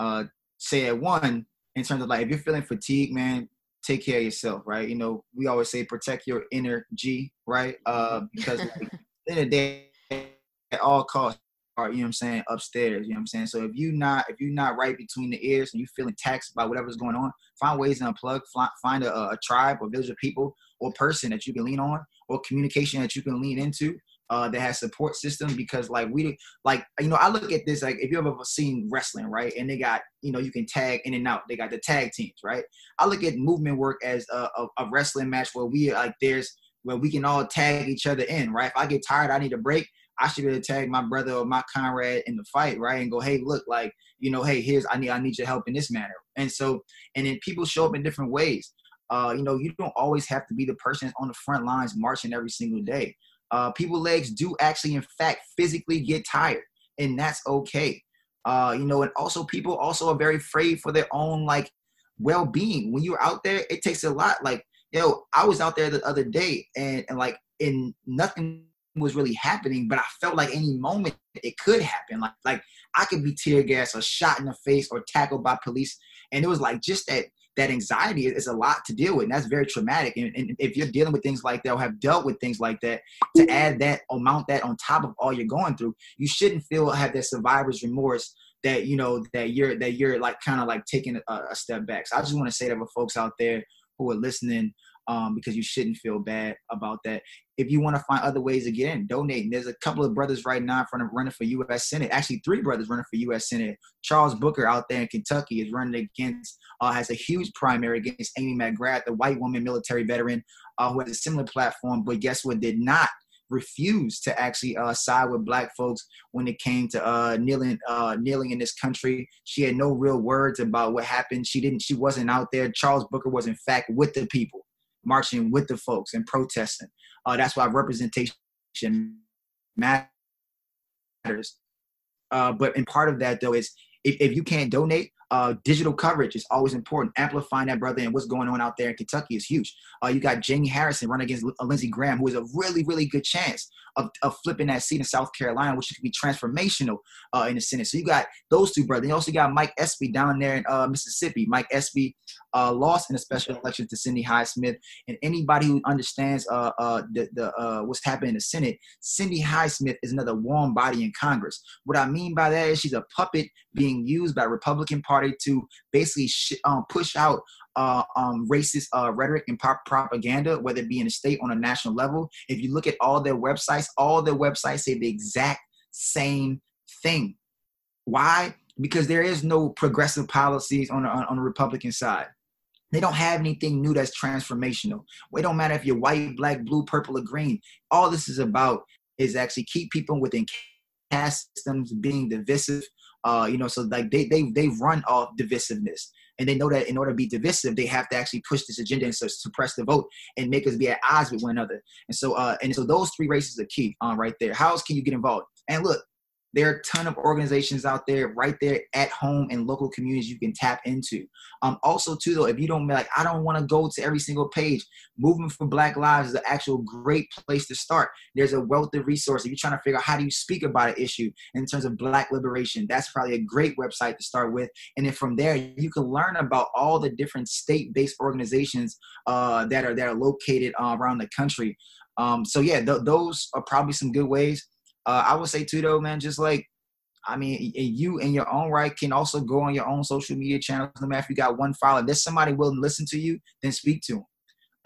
uh, say at one in terms of like if you're feeling fatigued, man, take care of yourself, right? You know, we always say protect your inner G, right? Uh, because like, in the day, at all costs, are you know what I'm saying, upstairs. You know what I'm saying? So if you not if you're not right between the ears and you feeling taxed by whatever's going on, find ways to unplug. Find a, a tribe or village of people or person that you can lean on or communication that you can lean into uh, that has support system because like we like you know I look at this like if you ever seen wrestling right and they got you know you can tag in and out. They got the tag teams right? I look at movement work as a, a, a wrestling match where we like there's where we can all tag each other in right? If I get tired I need a break I should be able to tag my brother or my comrade in the fight right and go hey look like you know hey here's I need I need your help in this manner and so and then people show up in different ways. Uh, you know, you don't always have to be the person on the front lines marching every single day. Uh, people legs do actually, in fact, physically get tired, and that's okay. Uh, you know, and also people also are very afraid for their own like well-being. When you're out there, it takes a lot. Like, yo, I was out there the other day, and and like, and nothing was really happening, but I felt like any moment it could happen. Like, like I could be tear gas or shot in the face or tackled by police, and it was like just that that anxiety is a lot to deal with and that's very traumatic. And, and, if you're dealing with things like that or have dealt with things like that to mm-hmm. add that or mount that on top of all you're going through you shouldn't feel have that survivor's remorse that you know that you're that you're like kind of like taking a, a step back. So i just want to say that for folks out there who are listening um, because you shouldn't feel bad about that. If you want to find other ways to get in, donate. There's a couple of brothers right now in front of running for U.S. Senate. Actually, three brothers running for U.S. Senate. Charles Booker out there in Kentucky is running against, uh, has a huge primary against Amy McGrath, the white woman military veteran uh, who has a similar platform, but guess what? Did not refused to actually uh, side with black folks when it came to uh, kneeling uh, kneeling in this country. She had no real words about what happened. She didn't. She wasn't out there. Charles Booker was in fact with the people marching with the folks and protesting. Uh, that's why representation matters. Uh, but in part of that though is if, if you can't donate, uh, digital coverage is always important. Amplifying that brother and what's going on out there in Kentucky is huge. Uh, you got Jamie Harrison running against Lindsey Graham, who is a really, really good chance of, of flipping that seat in South Carolina, which could be transformational uh, in the Senate. So you got those two brothers. You also got Mike Espy down there in uh, Mississippi. Mike Espy uh, lost in a special election to Cindy Hyde-Smith. And anybody who understands uh, uh, the, the uh, what's happening in the Senate, Cindy Hyde-Smith is another warm body in Congress. What I mean by that is she's a puppet being used by Republican Party to basically sh- um, push out uh, um, racist uh, rhetoric and pop propaganda, whether it be in the state on a national level. If you look at all their websites, all their websites say the exact same thing. Why? because there is no progressive policies on, on, on the Republican side. They don't have anything new that's transformational. It don't matter if you're white, black, blue, purple, or green. All this is about is actually keep people within caste systems being divisive. Uh, you know, so like they they they run off divisiveness, and they know that in order to be divisive, they have to actually push this agenda and suppress the vote and make us be at odds with one another. And so, uh, and so those three races are key, um, right there. How else can you get involved? And look, there are a ton of organizations out there right there at home and local communities you can tap into. Um also too though if you don't like i don't want to go to every single page movement for black lives is an actual great place to start. There's a wealth of resources. If you're trying to figure out how do you speak about an issue in terms of black liberation that's probably a great website to start with. And then from there you can learn about all the different state-based organizations uh, that are that are located uh, around the country. Um, so yeah th- those are probably some good ways uh, I would say too though, man, just like I mean, you in your own right can also go on your own social media channels. No matter if you got one follower, there's somebody willing to listen to you, then speak to them.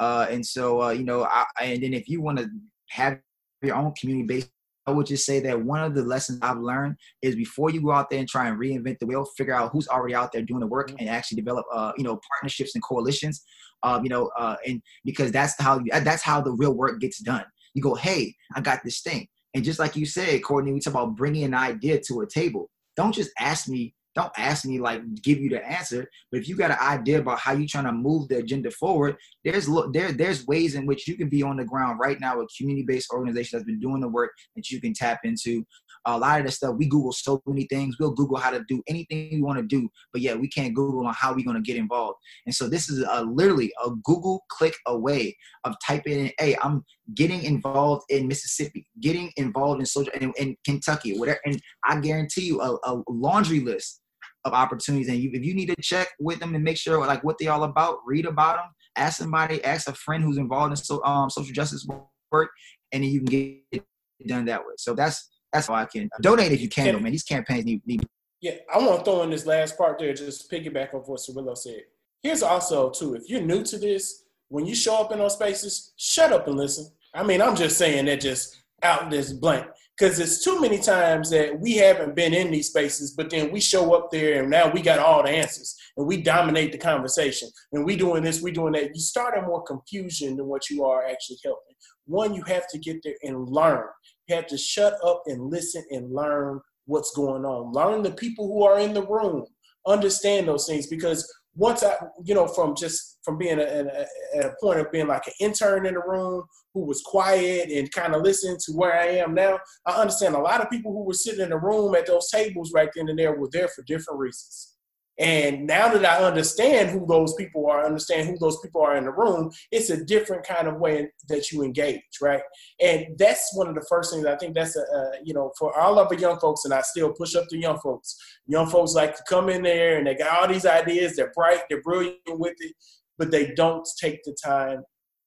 Uh, and so, uh, you know, I, and then if you want to have your own community base, I would just say that one of the lessons I've learned is before you go out there and try and reinvent the wheel, figure out who's already out there doing the work and actually develop, uh, you know, partnerships and coalitions. Um, you know, uh, and because that's how you, that's how the real work gets done. You go, hey, I got this thing. And just like you said, Courtney, we talk about bringing an idea to a table. Don't just ask me don't ask me like give you the answer but if you got an idea about how you're trying to move the agenda forward there's look there there's ways in which you can be on the ground right now with community-based organization that's been doing the work that you can tap into a lot of the stuff we google so many things we'll google how to do anything we want to do but yeah we can't google on how we're going to get involved and so this is a, literally a google click away of typing in hey i'm getting involved in mississippi getting involved in social in, in kentucky whatever and i guarantee you a, a laundry list of opportunities. And you, if you need to check with them and make sure like what they all about, read about them, ask somebody, ask a friend who's involved in so, um, social justice work, and then you can get it done that way. So that's that's how I can donate if you can, though, man. These campaigns need, need. Yeah, I want to throw in this last part there, just piggyback off what Cirilo said. Here's also too, if you're new to this, when you show up in those spaces, shut up and listen. I mean, I'm just saying that just out this blank because it's too many times that we haven't been in these spaces, but then we show up there and now we got all the answers and we dominate the conversation and we doing this, we doing that. You start a more confusion than what you are actually helping. One, you have to get there and learn. You have to shut up and listen and learn what's going on. Learn the people who are in the room. Understand those things because once I, you know, from just from being at a, a, point of being like an intern in the room who was quiet and kind of listened to where I am now, I understand a lot of people who were sitting in the room at those tables right then and there were there for different reasons. And now that I understand who those people are, understand who those people are in the room, it's a different kind of way that you engage, right? And that's one of the first things I think that's a, a you know for all of the young folks, and I still push up to young folks. Young folks like to come in there and they got all these ideas. They're bright, they're brilliant with it, but they don't take the time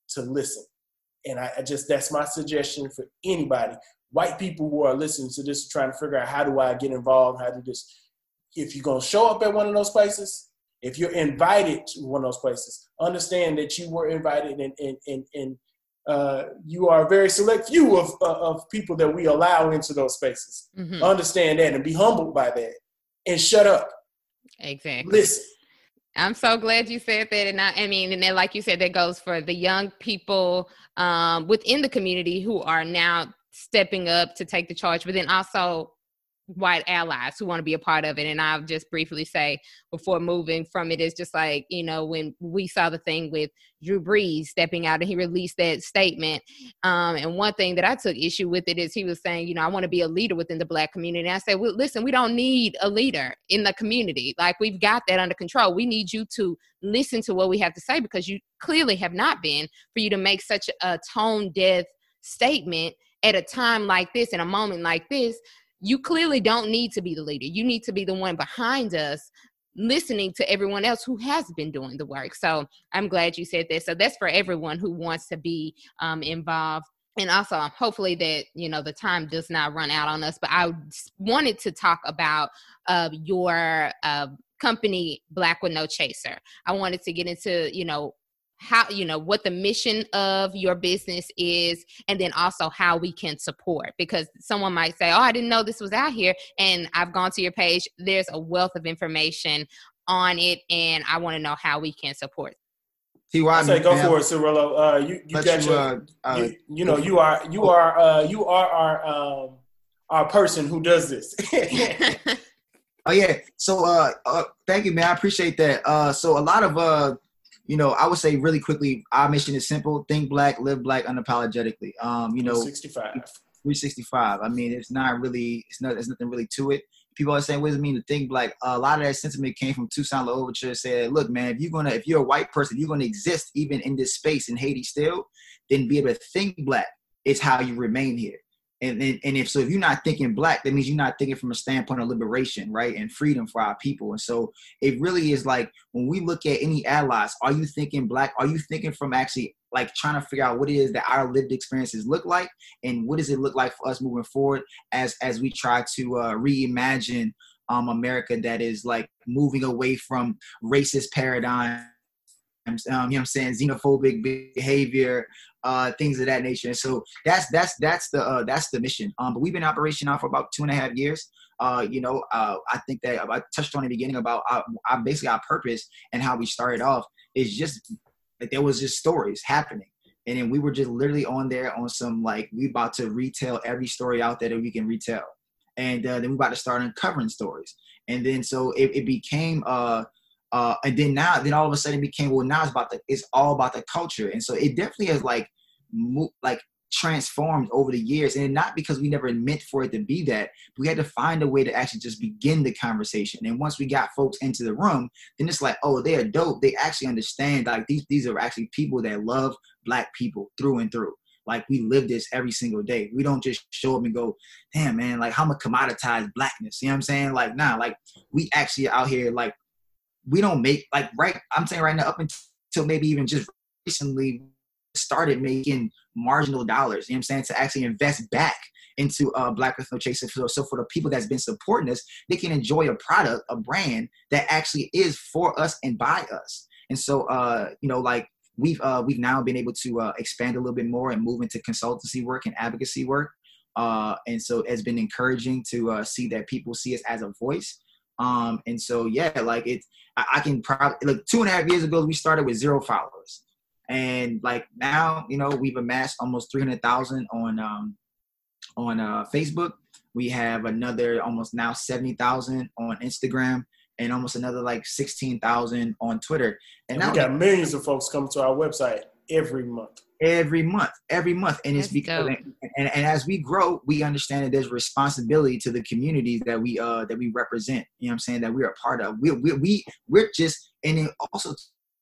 to listen. And I, I just that's my suggestion for anybody. White people who are listening to this, trying to figure out how do I get involved, how do this if you're going to show up at one of those places, if you're invited to one of those places, understand that you were invited and, and, and, and uh, you are a very select few of, uh, of people that we allow into those spaces. Mm-hmm. Understand that and be humbled by that and shut up. Exactly. Listen. I'm so glad you said that. And I, I mean, and then, like you said, that goes for the young people um, within the community who are now stepping up to take the charge, but then also white allies who want to be a part of it. And I'll just briefly say before moving from it is just like, you know, when we saw the thing with Drew Brees stepping out and he released that statement. Um, and one thing that I took issue with it is he was saying, you know, I want to be a leader within the black community. And I said, well, listen, we don't need a leader in the community. Like we've got that under control. We need you to listen to what we have to say because you clearly have not been for you to make such a tone deaf statement at a time like this, in a moment like this, you clearly don't need to be the leader. You need to be the one behind us listening to everyone else who has been doing the work. So I'm glad you said that. So that's for everyone who wants to be um, involved. And also, hopefully, that you know the time does not run out on us. But I wanted to talk about uh, your uh, company, Black with No Chaser. I wanted to get into you know how you know what the mission of your business is and then also how we can support because someone might say oh i didn't know this was out here and i've gone to your page there's a wealth of information on it and i want to know how we can support Ty, say go for it, Cirilo. Uh, you you got you, your, uh, uh, you, you, know you are you are uh, you are our um, our person who does this. oh yeah, so uh, uh, thank you, man. I appreciate that. Uh, so a lot of uh, you know, I would say really quickly, our mission is simple: think black, live black, unapologetically. Um, you know, 65. 365. I mean, it's not really, it's not, there's nothing really to it. People are saying, what does it mean to think black? a lot of that sentiment came from Toussaint Louverture. Said, look, man, if you're gonna, if you're a white person, you're gonna exist even in this space in Haiti still, then be able to think black. It's how you remain here. And, and, and if so, if you're not thinking black, that means you're not thinking from a standpoint of liberation, right, and freedom for our people. And so it really is like when we look at any allies, are you thinking black? Are you thinking from actually like trying to figure out what it is that our lived experiences look like, and what does it look like for us moving forward as as we try to uh, reimagine um, America that is like moving away from racist paradigms um, you know what I'm saying, xenophobic behavior, uh, things of that nature. And so that's that's that's the uh, that's the mission. Um, but we've been operation now for about two and a half years. Uh, you know, uh, I think that I touched on in the beginning about our, our basically our purpose and how we started off is just like there was just stories happening. And then we were just literally on there on some like we about to retell every story out there that we can retell, and uh, then we about to start uncovering stories. And then so it, it became uh uh, and then now, then all of a sudden it became well. Now it's about the it's all about the culture, and so it definitely has like like transformed over the years, and not because we never meant for it to be that. we had to find a way to actually just begin the conversation. And once we got folks into the room, then it's like, oh, they are dope. They actually understand like these these are actually people that love black people through and through like we live this every single day. We don't just show up and go, damn man, like how am I commoditize blackness? You know what I'm saying? Like, nah, like we actually out here like we don't make like right. I'm saying right now, up until maybe even just recently, started making marginal dollars. You know what I'm saying to actually invest back into uh, Black with No Chaser. So, so for the people that's been supporting us, they can enjoy a product, a brand that actually is for us and by us. And so, uh, you know, like we've uh, we've now been able to uh, expand a little bit more and move into consultancy work and advocacy work. Uh, and so it's been encouraging to uh, see that people see us as a voice. Um, and so yeah, like it's I, I can probably like two and a half years ago we started with zero followers, and like now you know we've amassed almost three hundred thousand on um on uh, Facebook. We have another almost now seventy thousand on Instagram and almost another like 16,000 on Twitter. And, and we got millions of folks coming to our website every month every month, every month. And it's because and, and, and, as we grow, we understand that there's responsibility to the communities that we uh that we represent. You know what I'm saying? That we're a part of. We we we we're just and then also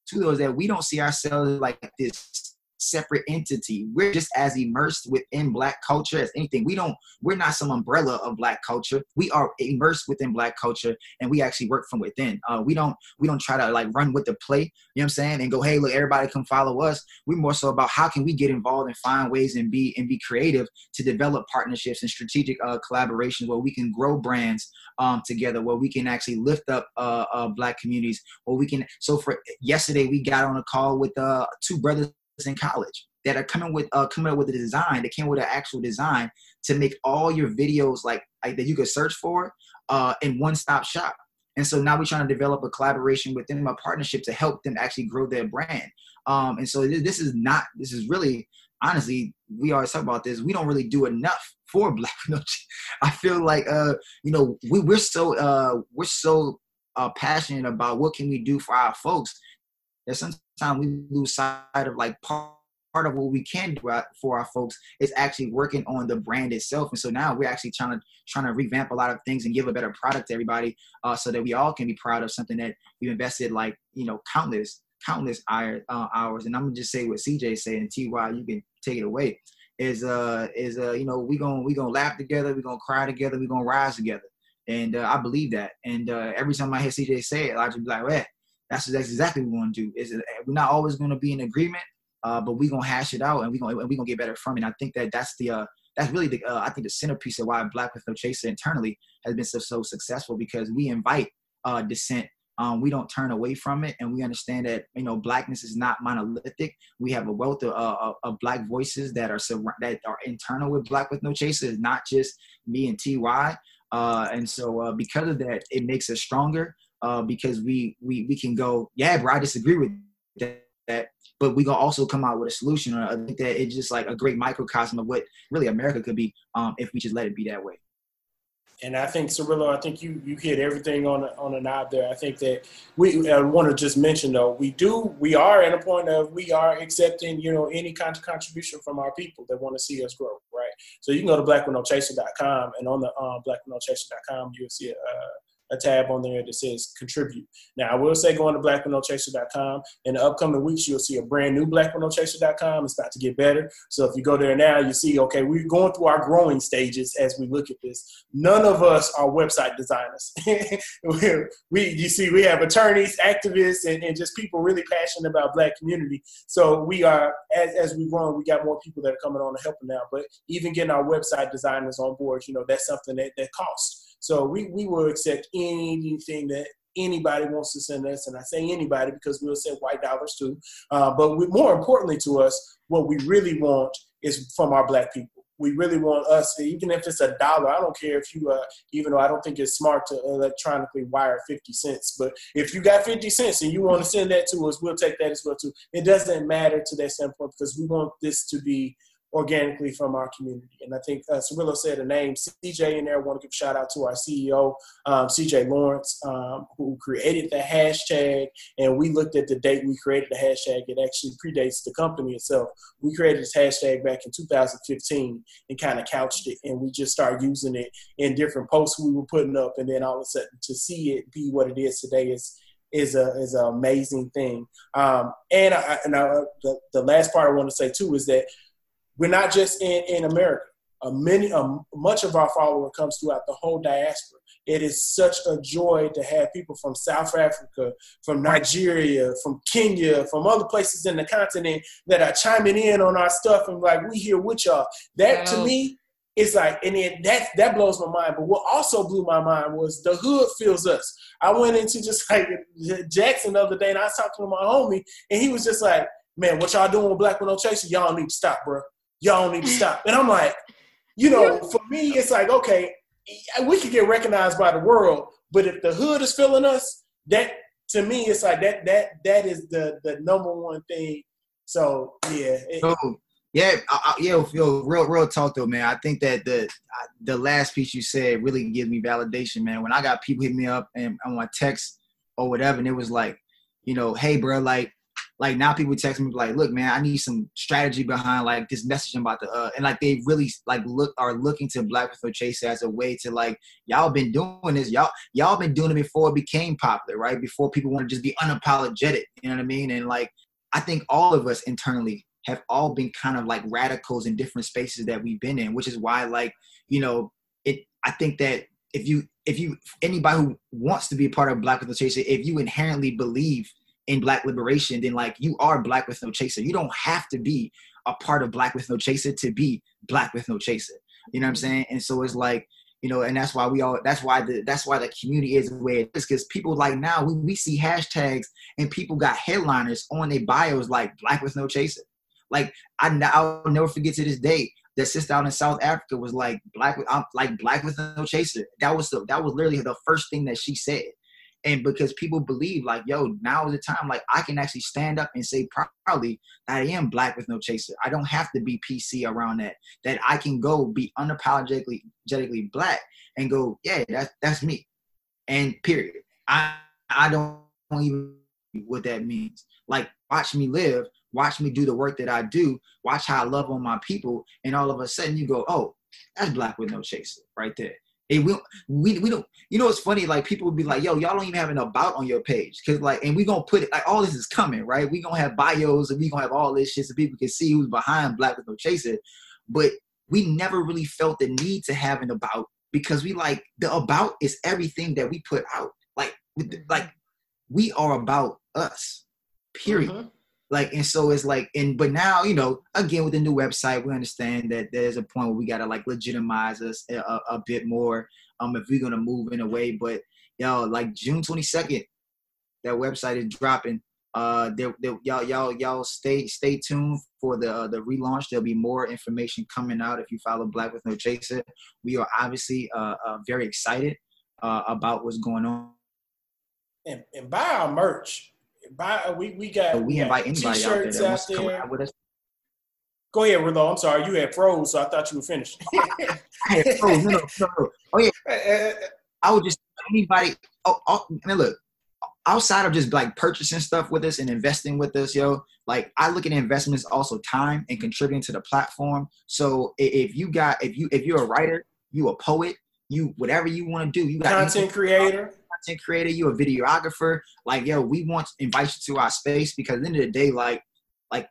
to those that we don't see ourselves like this separate entity. We're just as immersed within black culture as anything. We don't, we're not some umbrella of black culture. We are immersed within black culture and we actually work from within. Uh, we don't, we don't try to like run with the play, you know what I'm saying? And go, hey, look, everybody come follow us. We're more so about how can we get involved and find ways and be, and be creative to develop partnerships and strategic uh, collaborations where we can grow brands um, together, where we can actually lift up uh, uh, black communities, where we can, so for yesterday, we got on a call with uh, two brothers in college that are coming with uh, coming up with a design that came with an actual design to make all your videos like, like that you could search for uh, in one stop shop. And so now we're trying to develop a collaboration with them, a partnership to help them actually grow their brand. Um, and so this is not, this is really, honestly, we always talk about this. We don't really do enough for Black I feel like, uh, you know, we, we're so, uh, we're so uh, passionate about what can we do for our folks that sometimes we lose sight of like part part of what we can do for our folks is actually working on the brand itself. And so now we're actually trying to trying to revamp a lot of things and give a better product to everybody, uh, so that we all can be proud of something that we've invested like you know countless countless uh, hours. And I'm gonna just say what CJ said and Ty, you can take it away. Is uh is uh you know we gonna we gonna laugh together, we gonna cry together, we gonna rise together. And uh, I believe that. And uh, every time I hear CJ say it, I just be like, well, that's, exactly what we want to do. Is we're not always going to be in agreement, uh, but we're gonna hash it out and we're gonna we gonna get better from it. And I think that that's the uh, that's really the uh, I think the centerpiece of why Black with No Chaser internally has been so so successful because we invite uh, dissent, um, we don't turn away from it, and we understand that you know blackness is not monolithic. We have a wealth of, uh, of black voices that are that are internal with Black with No Chaser, not just me and Ty. Uh, and so uh, because of that, it makes us stronger uh, because we we we can go, yeah, bro, I disagree with that, that but we gonna also come out with a solution. I think that it's just like a great microcosm of what really America could be um, if we just let it be that way. And I think Cirilo, I think you you hit everything on a, on a knob there. I think that we I want to just mention though we do we are at a point of we are accepting you know any kind of contribution from our people that want to see us grow, right? So you can go to blackwithnochaser.com and on the um, blackwithnochaser.com you'll see a, uh, a tab on there that says contribute. Now, I will say go on to blackwithnochaser.com. Oh In the upcoming weeks, you'll see a brand new blackwithnochaser.com. Oh it's about to get better. So if you go there now, you see, okay, we're going through our growing stages as we look at this. None of us are website designers. we, you see, we have attorneys, activists, and, and just people really passionate about black community. So we are, as, as we grow, we got more people that are coming on to help now. But even getting our website designers on board, you know, that's something that, that costs. So we, we will accept anything that anybody wants to send us. And I say anybody because we'll send white dollars too. Uh, but we, more importantly to us, what we really want is from our black people. We really want us, even if it's a dollar. I don't care if you, uh, even though I don't think it's smart to electronically wire 50 cents, but if you got 50 cents and you want to send that to us, we'll take that as well too. It doesn't matter to that standpoint because we want this to be organically from our community. And I think uh, Cirilo said a name, CJ in there. I want to give a shout out to our CEO, um, CJ Lawrence, um, who created the hashtag. And we looked at the date we created the hashtag. It actually predates the company itself. We created this hashtag back in 2015 and kind of couched it. And we just started using it in different posts we were putting up. And then all of a sudden to see it be what it is today is is a is an amazing thing. Um, and I, and I, the, the last part I want to say too is that we're not just in, in America. A many, a, much of our follower comes throughout the whole diaspora. It is such a joy to have people from South Africa, from Nigeria, from Kenya, from other places in the continent that are chiming in on our stuff and like, we here with y'all. That to me is like, and then that that blows my mind. But what also blew my mind was the hood feels us. I went into just like Jackson the other day, and I was talking to my homie, and he was just like, "Man, what y'all doing with Black No Chaser? Y'all need to stop, bro." Y'all need to stop. And I'm like, you know, for me, it's like, okay, we could get recognized by the world, but if the hood is feeling us, that to me, it's like that that that is the the number one thing. So yeah. It, so, yeah, I, I, yeah, feel real, real talk though, man. I think that the the last piece you said really gives me validation, man. When I got people hit me up and on my text or whatever, and it was like, you know, hey, bro, like like now people text me like, look, man, I need some strategy behind like this message about the uh, and like they really like look are looking to Black Panther Chase as a way to like y'all been doing this, y'all y'all been doing it before it became popular, right? Before people want to just be unapologetic, you know what I mean? And like I think all of us internally have all been kind of like radicals in different spaces that we've been in, which is why like you know it. I think that if you if you anybody who wants to be a part of Black Panther Chase, if you inherently believe in black liberation, then like you are black with no chaser. You don't have to be a part of black with no chaser to be black with no chaser. You know what I'm mm-hmm. saying? And so it's like, you know, and that's why we all that's why the that's why the community is the way it is because people like now we, we see hashtags and people got headliners on their bios like black with no chaser. Like I I'll never forget to this day that sister out in South Africa was like black with I'm like black with no chaser. That was the that was literally the first thing that she said and because people believe like yo now is the time like i can actually stand up and say proudly that i am black with no chaser. I don't have to be pc around that that i can go be unapologetically genetically black and go yeah that's that's me. And period. I i don't even what that means. Like watch me live watch me do the work that i do watch how i love on my people and all of a sudden you go oh that's black with no chaser right there and we, we we don't you know it's funny like people would be like yo y'all don't even have an about on your page. Because like and we gonna put it like all this is coming right? We gonna have bios and we gonna have all this shit so people can see who's behind black with no chaser. But we never really felt the need to have an about because we like the about is everything that we put out. Like like we are about us period. Mm-hmm like and so it's like and but now you know again with the new website we understand that there's a point where we got to like legitimize us a, a, bit more um if we're gonna move in a way but yo like june 22nd that website is dropping. Uh, they, they, y'all, y'all, y'all, stay stay tuned for the uh, the relaunch. There'll be more information coming out if you follow Black with No Chaser. We are obviously uh, uh very excited uh, about what's going on. And, and buy our merch. Buy uh, we we got so we invite anybody out there that wants to come out with us. Go ahead, Rilo. I'm sorry, you had froze, so I thought you were finished. I had froze. No, no, no, Oh yeah. Eh, eh, eh. I would just anybody. Oh, oh, man, look outside of just like purchasing stuff with us and investing with us, yo, like I look at investments also time and contributing to the platform. So if you got if you if you're a writer, you a poet, you whatever you want to do, you got content creator, content creator, you a videographer, like yo, we want to invite you to our space because at the end of the day, like like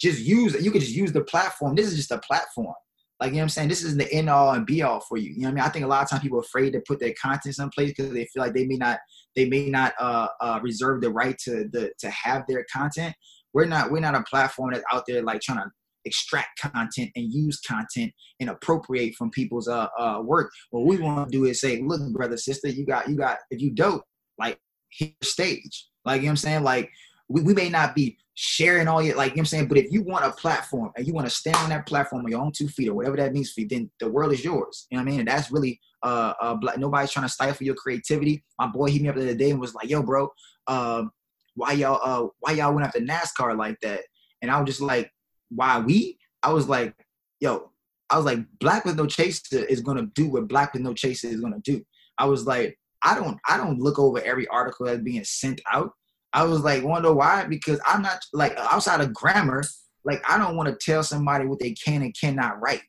just use it, you could just use the platform. This is just a platform. Like, you know what I'm saying? This is the end all and be all for you. You know what I mean? I think a lot of times people are afraid to put their content in place because they feel like they may not they may not uh, uh, reserve the right to the to have their content. We're not we're not a platform that's out there like trying to extract content and use content and appropriate from people's uh, uh work. What we want to do is say, look, brother, sister, you got you got if you dope, like hit stage. Like you know what I'm saying? Like we, we may not be sharing all your like you know what I'm saying, but if you want a platform and you want to stand on that platform on your own two feet or whatever that means for you, then the world is yours. You know what I mean? And that's really uh, uh black, nobody's trying to stifle your creativity. My boy hit me up the other day and was like, yo, bro, um, why y'all uh why y'all went after NASCAR like that? And I was just like, why we? I was like, yo, I was like, Black with No Chaser is gonna do what Black with No Chaser is gonna do. I was like, I don't I don't look over every article that's being sent out. I was like, wonder why? Because I'm not like outside of grammar, like I don't want to tell somebody what they can and cannot write.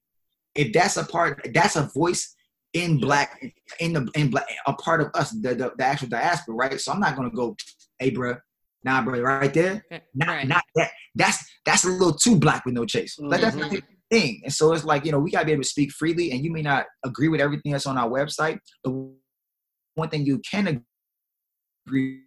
If that's a part, that's a voice in black, in the in black, a part of us, the the, the actual diaspora, right? So I'm not gonna go, hey, bro, nah, bro, right there, not right. not that. That's that's a little too black with no chase. Like mm-hmm. that's the thing. And so it's like you know we gotta be able to speak freely, and you may not agree with everything that's on our website, but one thing you can agree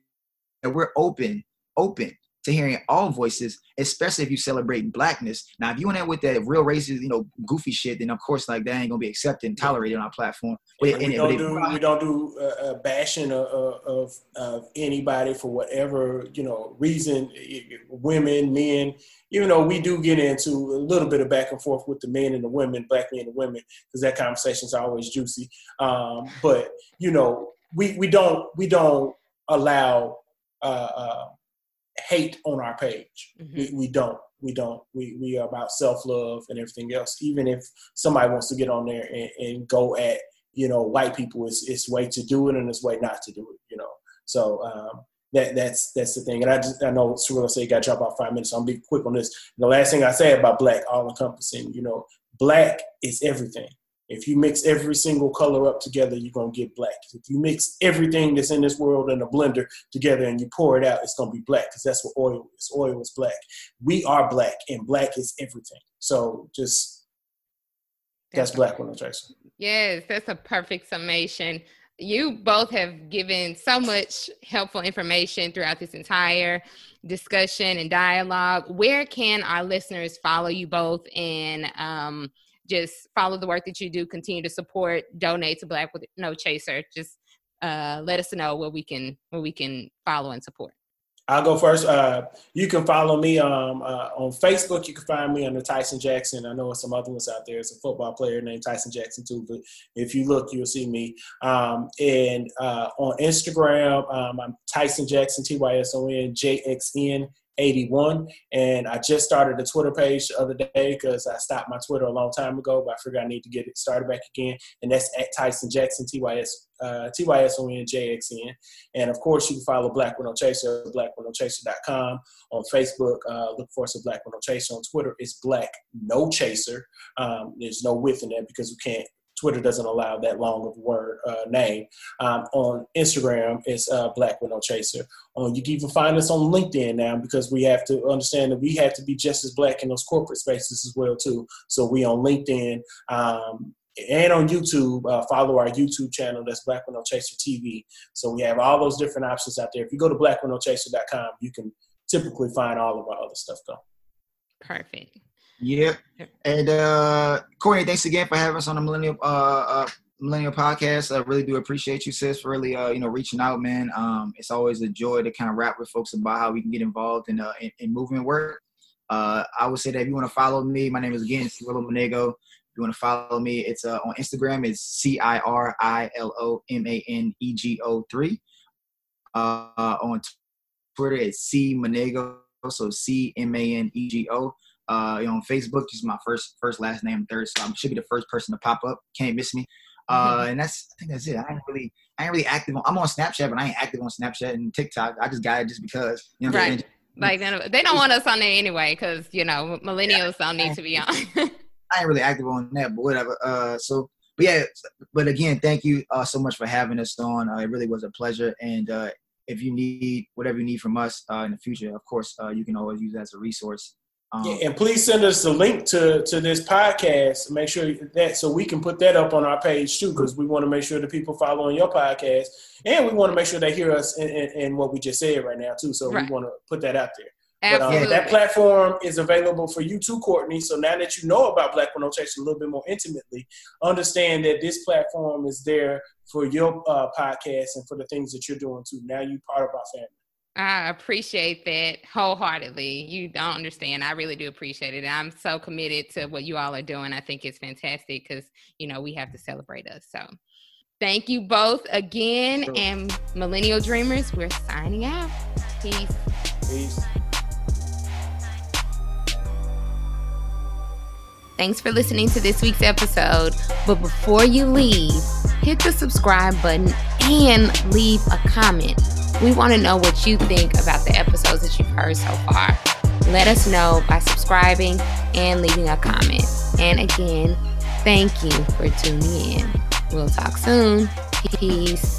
that we're open, open to hearing all voices, especially if you celebrate blackness. Now, if you in there with that real racist, you know, goofy shit, then of course, like that ain't gonna be accepted and tolerated on our platform. But, we, don't do, we don't do uh, bashing of, of, of anybody for whatever you know reason. Women, men, even though we do get into a little bit of back and forth with the men and the women, black men and women, because that conversation's always juicy. Um, but you know, we we don't we don't allow uh, uh, hate on our page. Mm-hmm. We, we don't. We don't. We, we are about self love and everything else. Even if somebody wants to get on there and, and go at you know white people, it's it's way to do it and it's way not to do it. You know. So um, that that's that's the thing. And I just I know Cirilo said you got to drop about five minutes. So I'm be quick on this. And the last thing I say about black, all encompassing. You know, black is everything. If you mix every single color up together, you're gonna get black. If you mix everything that's in this world in a blender together and you pour it out, it's gonna be black because that's what oil is. Oil is black. We are black, and black is everything. So just that's, that's Black with No Chaser. Yes, that's a perfect summation. You both have given so much helpful information throughout this entire discussion and dialogue. Where can our listeners follow you both and um, just follow the work that you do, continue to support, donate to Black with No Chaser. Just uh, let us know where we can where we can follow and support. I'll go first. Uh, you can follow me um, uh, on Facebook. You can find me under Tyson Jackson. I know some other ones out there. It's a football player named Tyson Jackson too. But if you look, you'll see me. Um, and uh, on Instagram, um, I'm Tyson Jackson, T Y S O N J X N 81. And I just started a Twitter page the other day because I stopped my Twitter a long time ago, but I figured I need to get it started back again. And that's at Tyson Jackson, T-Y-S, uh. And of course, you can follow Black with No Chaser, blackwithnochaser.com. On Facebook, uh, look for us at Black with No Chaser. On Twitter, it's Black No Chaser. Um, there's no width in there because we can't Twitter doesn't allow that long of a word uh, name. Um, on Instagram, it's uh, Black with No Chaser. Um, you can even find us on LinkedIn now because we have to understand that we have to be just as black in those corporate spaces as well too. So we on LinkedIn. Um, and on YouTube, uh, follow our YouTube channel. That's Black with No Chaser TV. So we have all those different options out there. If you go to blackwithnochaser.com, you can typically find all of our other stuff though. Perfect. Yep. And uh Courtney, thanks again for having us on the Millennial uh, uh Millennial Podcast. I really do appreciate you, sis, for really, uh, you know, reaching out, man. Um, it's always a joy to kind of rap with folks about how we can get involved in, uh, in, in movement work. Uh, I would say that if you want to follow me, my name is again Cirilo Manego. If you want to follow me, it's uh, on Instagram. It's C I R I L O M A N E G O three. Uh, on Twitter, it's C Manego. So C M A N E G O. Uh, you know, on Facebook, just my first first last name third, so I should be the first person to pop up. Can't miss me. Uh, mm-hmm. and that's I think that's it. I ain't really I ain't really active on. I'm on Snapchat, but I ain't active on Snapchat and TikTok. I just got it just because. You know, right. Like they don't want us on there anyway, because you know millennials yeah, don't need to be on. I ain't really active on that, but whatever. Uh, so but yeah, but again, thank you uh, so much for having us on. Uh, it really was a pleasure. And uh, if you need whatever you need from us uh, in the future, of course, uh, you can always use that as a resource. Um, yeah, and please send us the link to to this podcast. Make sure that so we can put that up on our page too, because we want to make sure the people following your podcast, and we want to make sure they hear us in, in, in what we just said right now too. So right. we want to put that out there. Absolutely. But, um, that platform is available for you too, Courtney. So now that you know about Black with No Chaser a little bit more intimately, understand that this platform is there for your uh, podcast and for the things that you're doing too. Now you're part of our family. I appreciate that wholeheartedly. You don't understand. I really do appreciate it. I'm so committed to what you all are doing. I think it's fantastic because, you know, we have to celebrate us. So thank you both again. Sure. And Millennial Dreamers, we're signing out. Peace. Peace. Thanks for listening to this week's episode. But before you leave, hit the subscribe button and leave a comment we want to know what you think about the episodes that you've heard so far. Let us know by subscribing and leaving a comment. And again, thank you for tuning in. We'll talk soon. Peace.